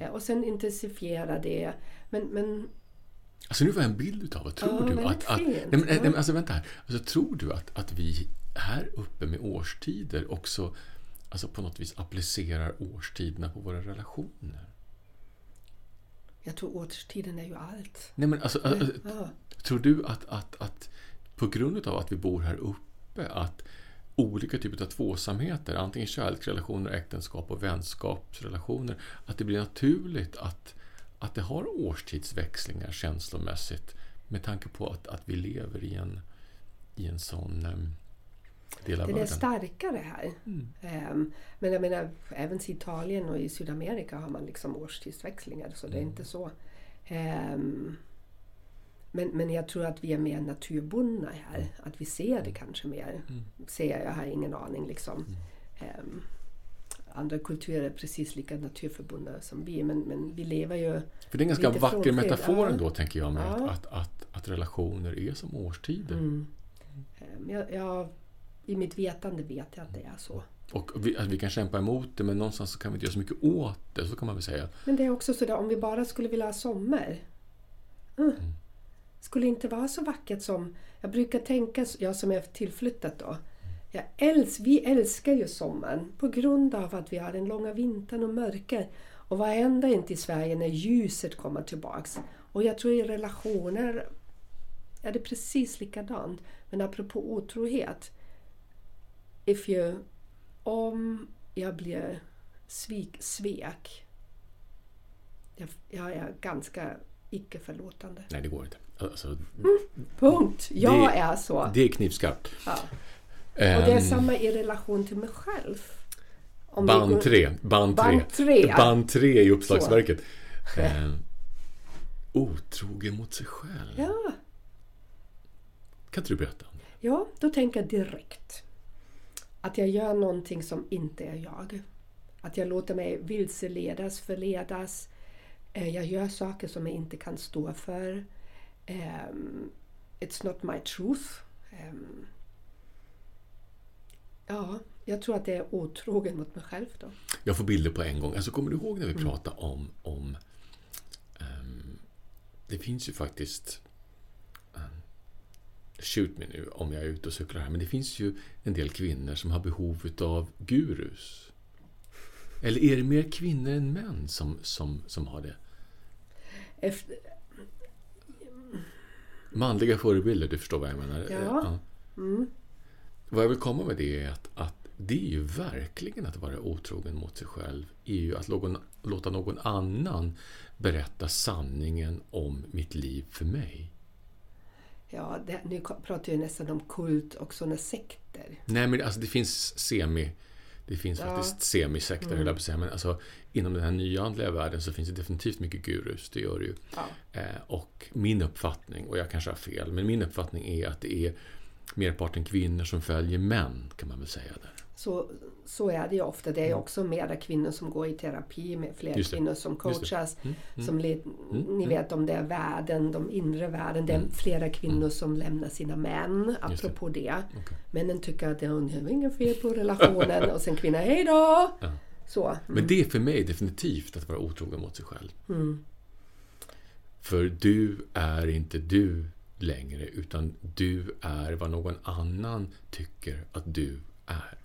Eh, Och sen intensifiera det. Men, men Alltså nu var jag en bild utav vad tror Ja, du att... att nej, men, nej, men alltså vänta här. Alltså, tror du att, att vi här uppe med årstider också alltså på något vis applicerar årstiderna på våra relationer? jag tror årstiden är ju allt. Nej, men alltså, alltså, Ja. Tror du att, att, att på grund av att vi bor här uppe att olika typer av tvåsamheter, antingen kärleksrelationer, äktenskap och vänskapsrelationer, att det blir naturligt att, att det har årstidsväxlingar känslomässigt med tanke på att, att vi lever i en, i en sån em, del av Den är starkare här. Ehm, men jag menar, även i Italien och i Sydamerika har man liksom årstidsväxlingar. Så det är inte så. Ehm, men, men jag tror att vi är mer naturbundna här. Att vi ser det kanske mer. Ser jag, har ingen aning liksom. Ehm, andra kulturer är precis lika naturförbundna som vi. Men, men vi lever ju... För det är en ganska vacker metafor ja. ändå, tänker jag, med Ja. att, att, att relationer är som årstider. Mm, ehm, jag, jag, I mitt vetande vet jag att det är så. Och vi, att vi kan kämpa emot det, men någonstans så kan vi inte göra så mycket åt det, så kan man väl säga. Men det är också sådär, om vi bara skulle vilja ha sommar. Mm. Skulle inte vara så vackert som... Jag brukar tänka, jag som är tillflyttat då. Jag äls, vi älskar ju sommaren på grund av att vi har den långa vintern och mörker. Och vad händer inte i Sverige när ljuset kommer tillbaks? Och jag tror i relationer är det precis likadant. Men apropå otrohet. If you, om jag blir svik, svek jag, jag är ganska icke-förlåtande. Nej, det går inte. Alltså, Punkt! Jag Det- är så. det är knivskarpt. Ja. Och det är Ehm, samma i relation till mig själv. Om Band tre. Band tre. Band tre. Band tre i uppslagsverket. Eh, otrogen mot sig själv. Ja, Kan inte du berätta? ja, då tänker jag direkt att jag gör någonting som inte är jag. Att jag låter mig vilseledas, förledas. Eh, Jag gör saker som jag inte kan stå för. Ehm, It's not my truth. Ehm, Ja, jag tror att det är otrogen mot mig själv då. Jag får bilder på en gång. Alltså, kommer du ihåg när vi Mm. pratade om... om ehm, det finns ju faktiskt... Shoot me nu om jag är ute och cyklar här. Men det finns ju en del kvinnor som har behov av gurus. Eller är det mer kvinnor än män som, som, som har det? Efter, Manliga förebilder, du förstår vad jag menar? Ja. Mm. Vad jag vill komma med det är att, att det är ju verkligen att vara otrogen mot sig själv. är ju att någon, låta någon annan berätta sanningen om mitt liv för mig. Ja, det, nu pratar jag nästan om kult och sådana sekter. Nej, men alltså det finns semi... Det finns Ja. faktiskt semisekter, höll jag säga. Men alltså, inom den här nyandliga världen så finns det definitivt mycket gurus. Det gör det ju. Ja. Eh, och min uppfattning, och jag kanske har fel, men min uppfattning är att det är merparten kvinnor som följer män, kan man väl säga där. Så, så är det ju ofta. Det är ju också mera kvinnor som går i terapi med fler Mm. Kvinnor som coachas. Mm, mm. Som led, Ni vet om det är världen, de inre världen. Det är flera kvinnor som lämnar sina män, Mm. Just det. apropå det. Okej. Männen tycker att det är inget fel på relationen och sen kvinnan, hej då! Ja. Så. Men det är för mig definitivt att vara otrogen mot sig själv. Mm. För du är inte du längre, utan du är vad någon annan tycker att du är.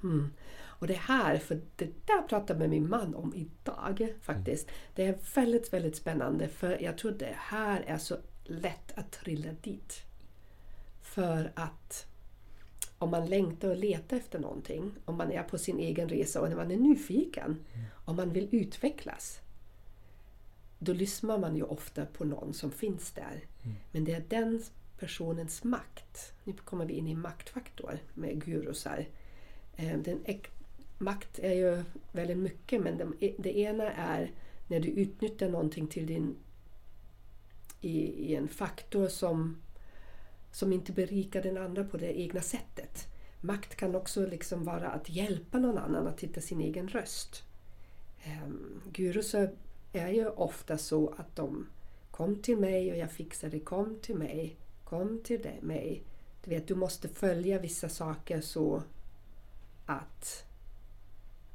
Och det här, för det där pratade jag med min man om idag faktiskt. Det är väldigt, väldigt spännande för jag tror det här är så lätt att trilla dit. För att om man längtar och letar efter någonting, om man är på sin egen resa och när man är nyfiken, om man vill utvecklas, då lyssnar man ju ofta på någon som finns där. Men det är den personens makt. Nu kommer vi in i maktfaktor med gurusar. Eh, Den makt är ju väldigt mycket men det, det ena är när du utnyttjar någonting till din i, i en faktor som, som inte berikar den andra på det egna sättet. Makt kan också liksom vara att hjälpa någon annan att hitta sin egen röst. Ehm, um, gurusar är ju ofta så att de kom till mig och jag fixade, kom till mig, kom till dig, mig. Du vet, du måste följa vissa saker så att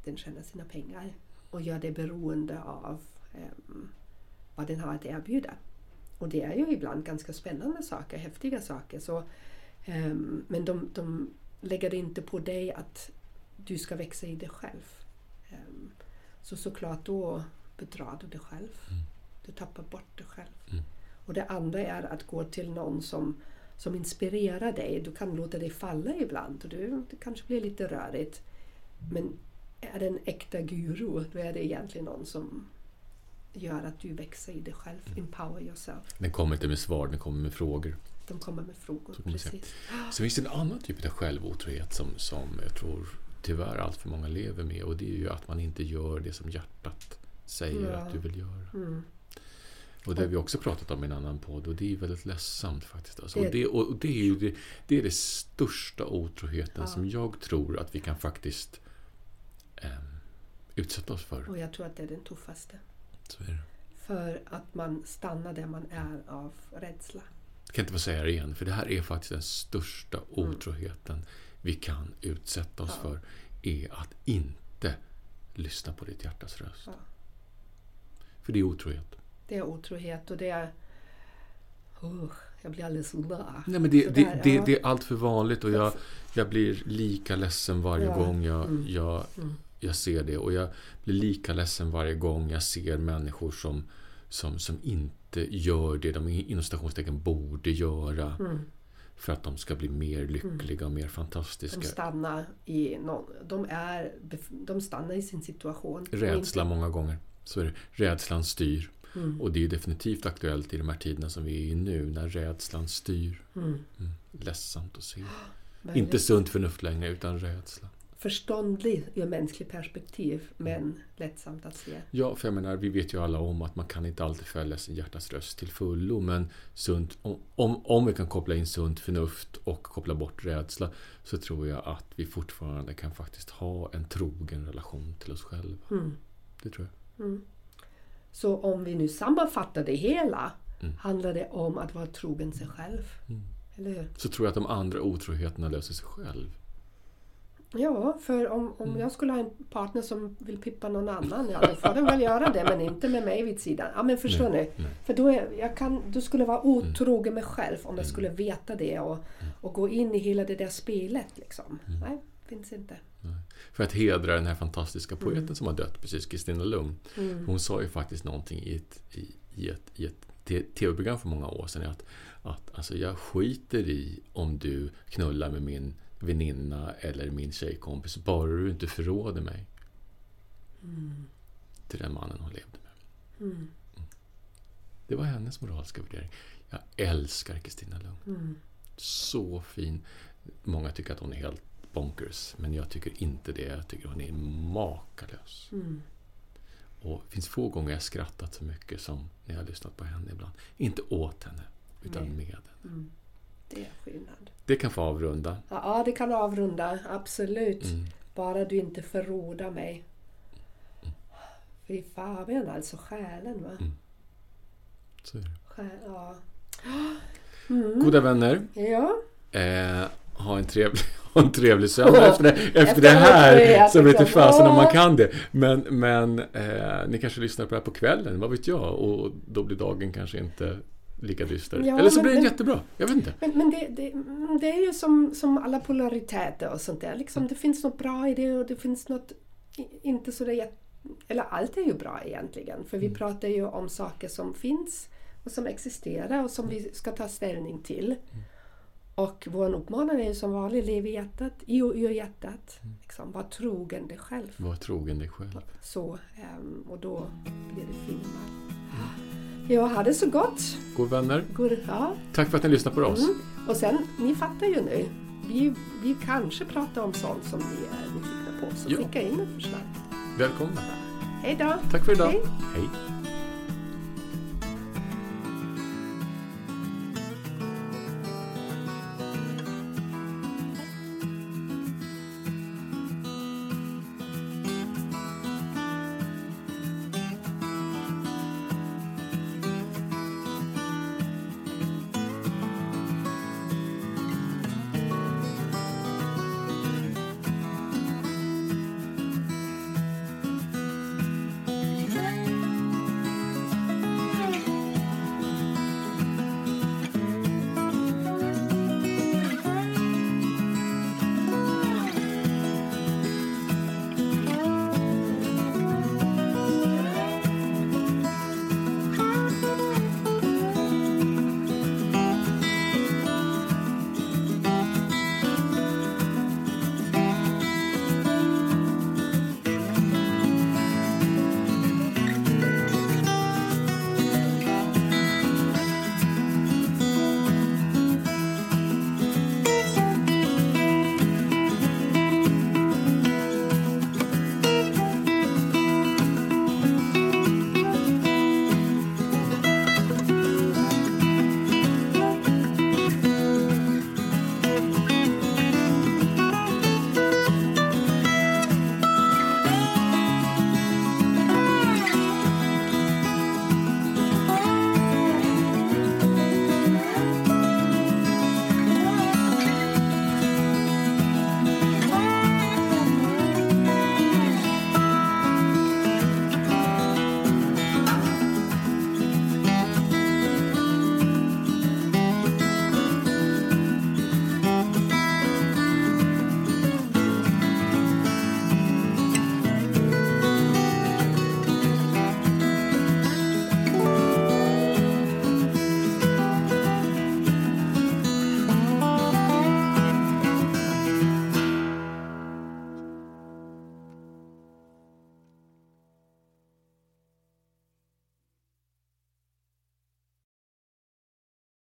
den tjänar sina pengar och gör det beroende av um, vad den har att erbjuda. Och det är ju ibland ganska spännande saker, häftiga saker. Så, um, men de, de lägger inte på dig att du ska växa i dig själv. Um, så såklart då bedrar du dig själv. Mm. Du tappar bort dig själv. Mm. Och det andra är att gå till någon som, som inspirerar dig. Du kan låta dig falla ibland och du, det kanske blir lite rörigt. Men är en äkta guru, då är det egentligen någon som gör att du växer i dig själv. Mm. Empower yourself. Den kommer inte med svar, den kommer med frågor. De kommer med frågor. Så. Precis. Så finns det en annan typ av självotrohet som, som jag tror tyvärr allt för många lever med och det är ju att man inte gör det som hjärtat säger Ja. att du vill göra. Mm. Och det har vi också pratat om i en annan podd och det är väldigt ledsamt faktiskt. Alltså. Det- Och, det, och det är det, det, är det största otroheten Ja. som jag tror att vi kan faktiskt ehm, utsätta oss för. Och jag tror att det är den tuffaste. För att man stannar där man är av rädsla. Jag kan inte få säga det igen, för det här är faktiskt den största otroheten vi kan utsätta oss Ja. för. Är att inte lyssna på ditt hjärtas röst. Ja. För det är otrohet. Det är otrohet och det är... Usch, jag blir alldeles sådär. Nej, men det, det, det, ja. det är allt för vanligt och jag, jag blir lika ledsen varje gång jag, Mm. jag, Mm. Jag ser det. Och jag blir lika ledsen varje gång jag ser människor som, som, som inte gör det de inom citationstecken borde göra Mm. för att de ska bli mer lyckliga och mer De fantastiska. stannar i någon, de, är, de stannar i sin situation. Rädsla inte- många gånger. Så är det. Rädslan styr. Mm. Och det är definitivt aktuellt i de här tiderna som vi är i nu, när rädslan styr. Mm. Mm. Ledsamt att se. Väldigt Inte sunt förnuft längre, utan rädsla. Förståndlig ur mänskligt perspektiv, men lättsamt att se. Ja, för jag menar, vi vet ju alla om att man kan inte alltid följa sin hjärtas röst till fullo, men sunt, om, om, om vi kan koppla in sunt förnuft och koppla bort rädsla så tror jag att vi fortfarande kan faktiskt ha en trogen relation till oss själva. Mm. Det tror jag. Mm. Så om vi nu sammanfattar det hela, Mm. handlar det om att vara trogen sig själv. Mm. Eller hur? Så tror jag att de andra otroheterna löser sig själv. Ja, för om, om Mm. jag skulle ha en partner som vill pippa någon annan, ja då får den väl göra det, men inte med mig vid sidan. Ja, men förstår Nej, ni? nej. För då, är, jag kan, då skulle jag vara otrogen mig själv om jag Mm. skulle veta det och, och gå in i hela det där spelet. Liksom. Mm. Nej, finns inte. För att hedra den här fantastiska poeten som har dött precis, Kristina Lugn. Mm. Hon sa ju faktiskt någonting i ett, i, i ett, i ett tv-program för många år sedan. Att, att alltså, jag skiter i om du knullar med min väninna eller min tjejkompis, bara du inte förråder mig. Mm. Till den mannen hon levde med. Mm. Det var hennes moraliska värdering. Jag älskar Kristina Lugn. Mm. Så fin. Många tycker att hon är helt bonkers, men jag tycker inte det. Jag tycker hon är makalös. Mm. Och det finns få gånger jag skrattat så mycket som när jag har lyssnat på henne ibland. Inte åt henne, utan Nej. med henne. Mm. Det är skillnad. Det kan få avrunda. Ja, det kan avrunda. Absolut. Mm. Bara du inte förrådar mig. Fy fan alltså, själen va? Mm. Så är det. Själ, ja. Mm. Goda vänner, Ja. eh, ha en trevlig, ha en trevlig söndag efter det, efter Efter det här. det, inte liksom. fasen om man kan det. Men, men eh, ni kanske lyssnar på det här på kvällen, vad vet jag? Och då blir dagen kanske inte lika dyster. Ja, Eller så blir den jättebra. Jag vet inte. Men, men det, det, mm, det är ju som, som alla polariteter och sånt där. Liksom, det finns något bra i det och det finns något inte så det är jätte- Eller allt är ju bra egentligen. För vi pratar ju om saker som finns och som existerar och som vi ska ta ställning till. Och vår uppmaning är ju som vanligt, lev i hjärtat, i och ur hjärtat. Liksom, var trogen dig själv. Var trogen dig själv. Så, ehm, och då blir det filmer. Ja, ha det så gott! God vänner, God, ja. tack för att ni lyssnar på oss. Mm. Och sen, ni fattar ju nu. Vi, vi kanske pratar om sånt som ni är nyfikna på. Så Ja. skicka in ett förslag. Välkomna. Hej då! Tack för idag. Hej. Hej.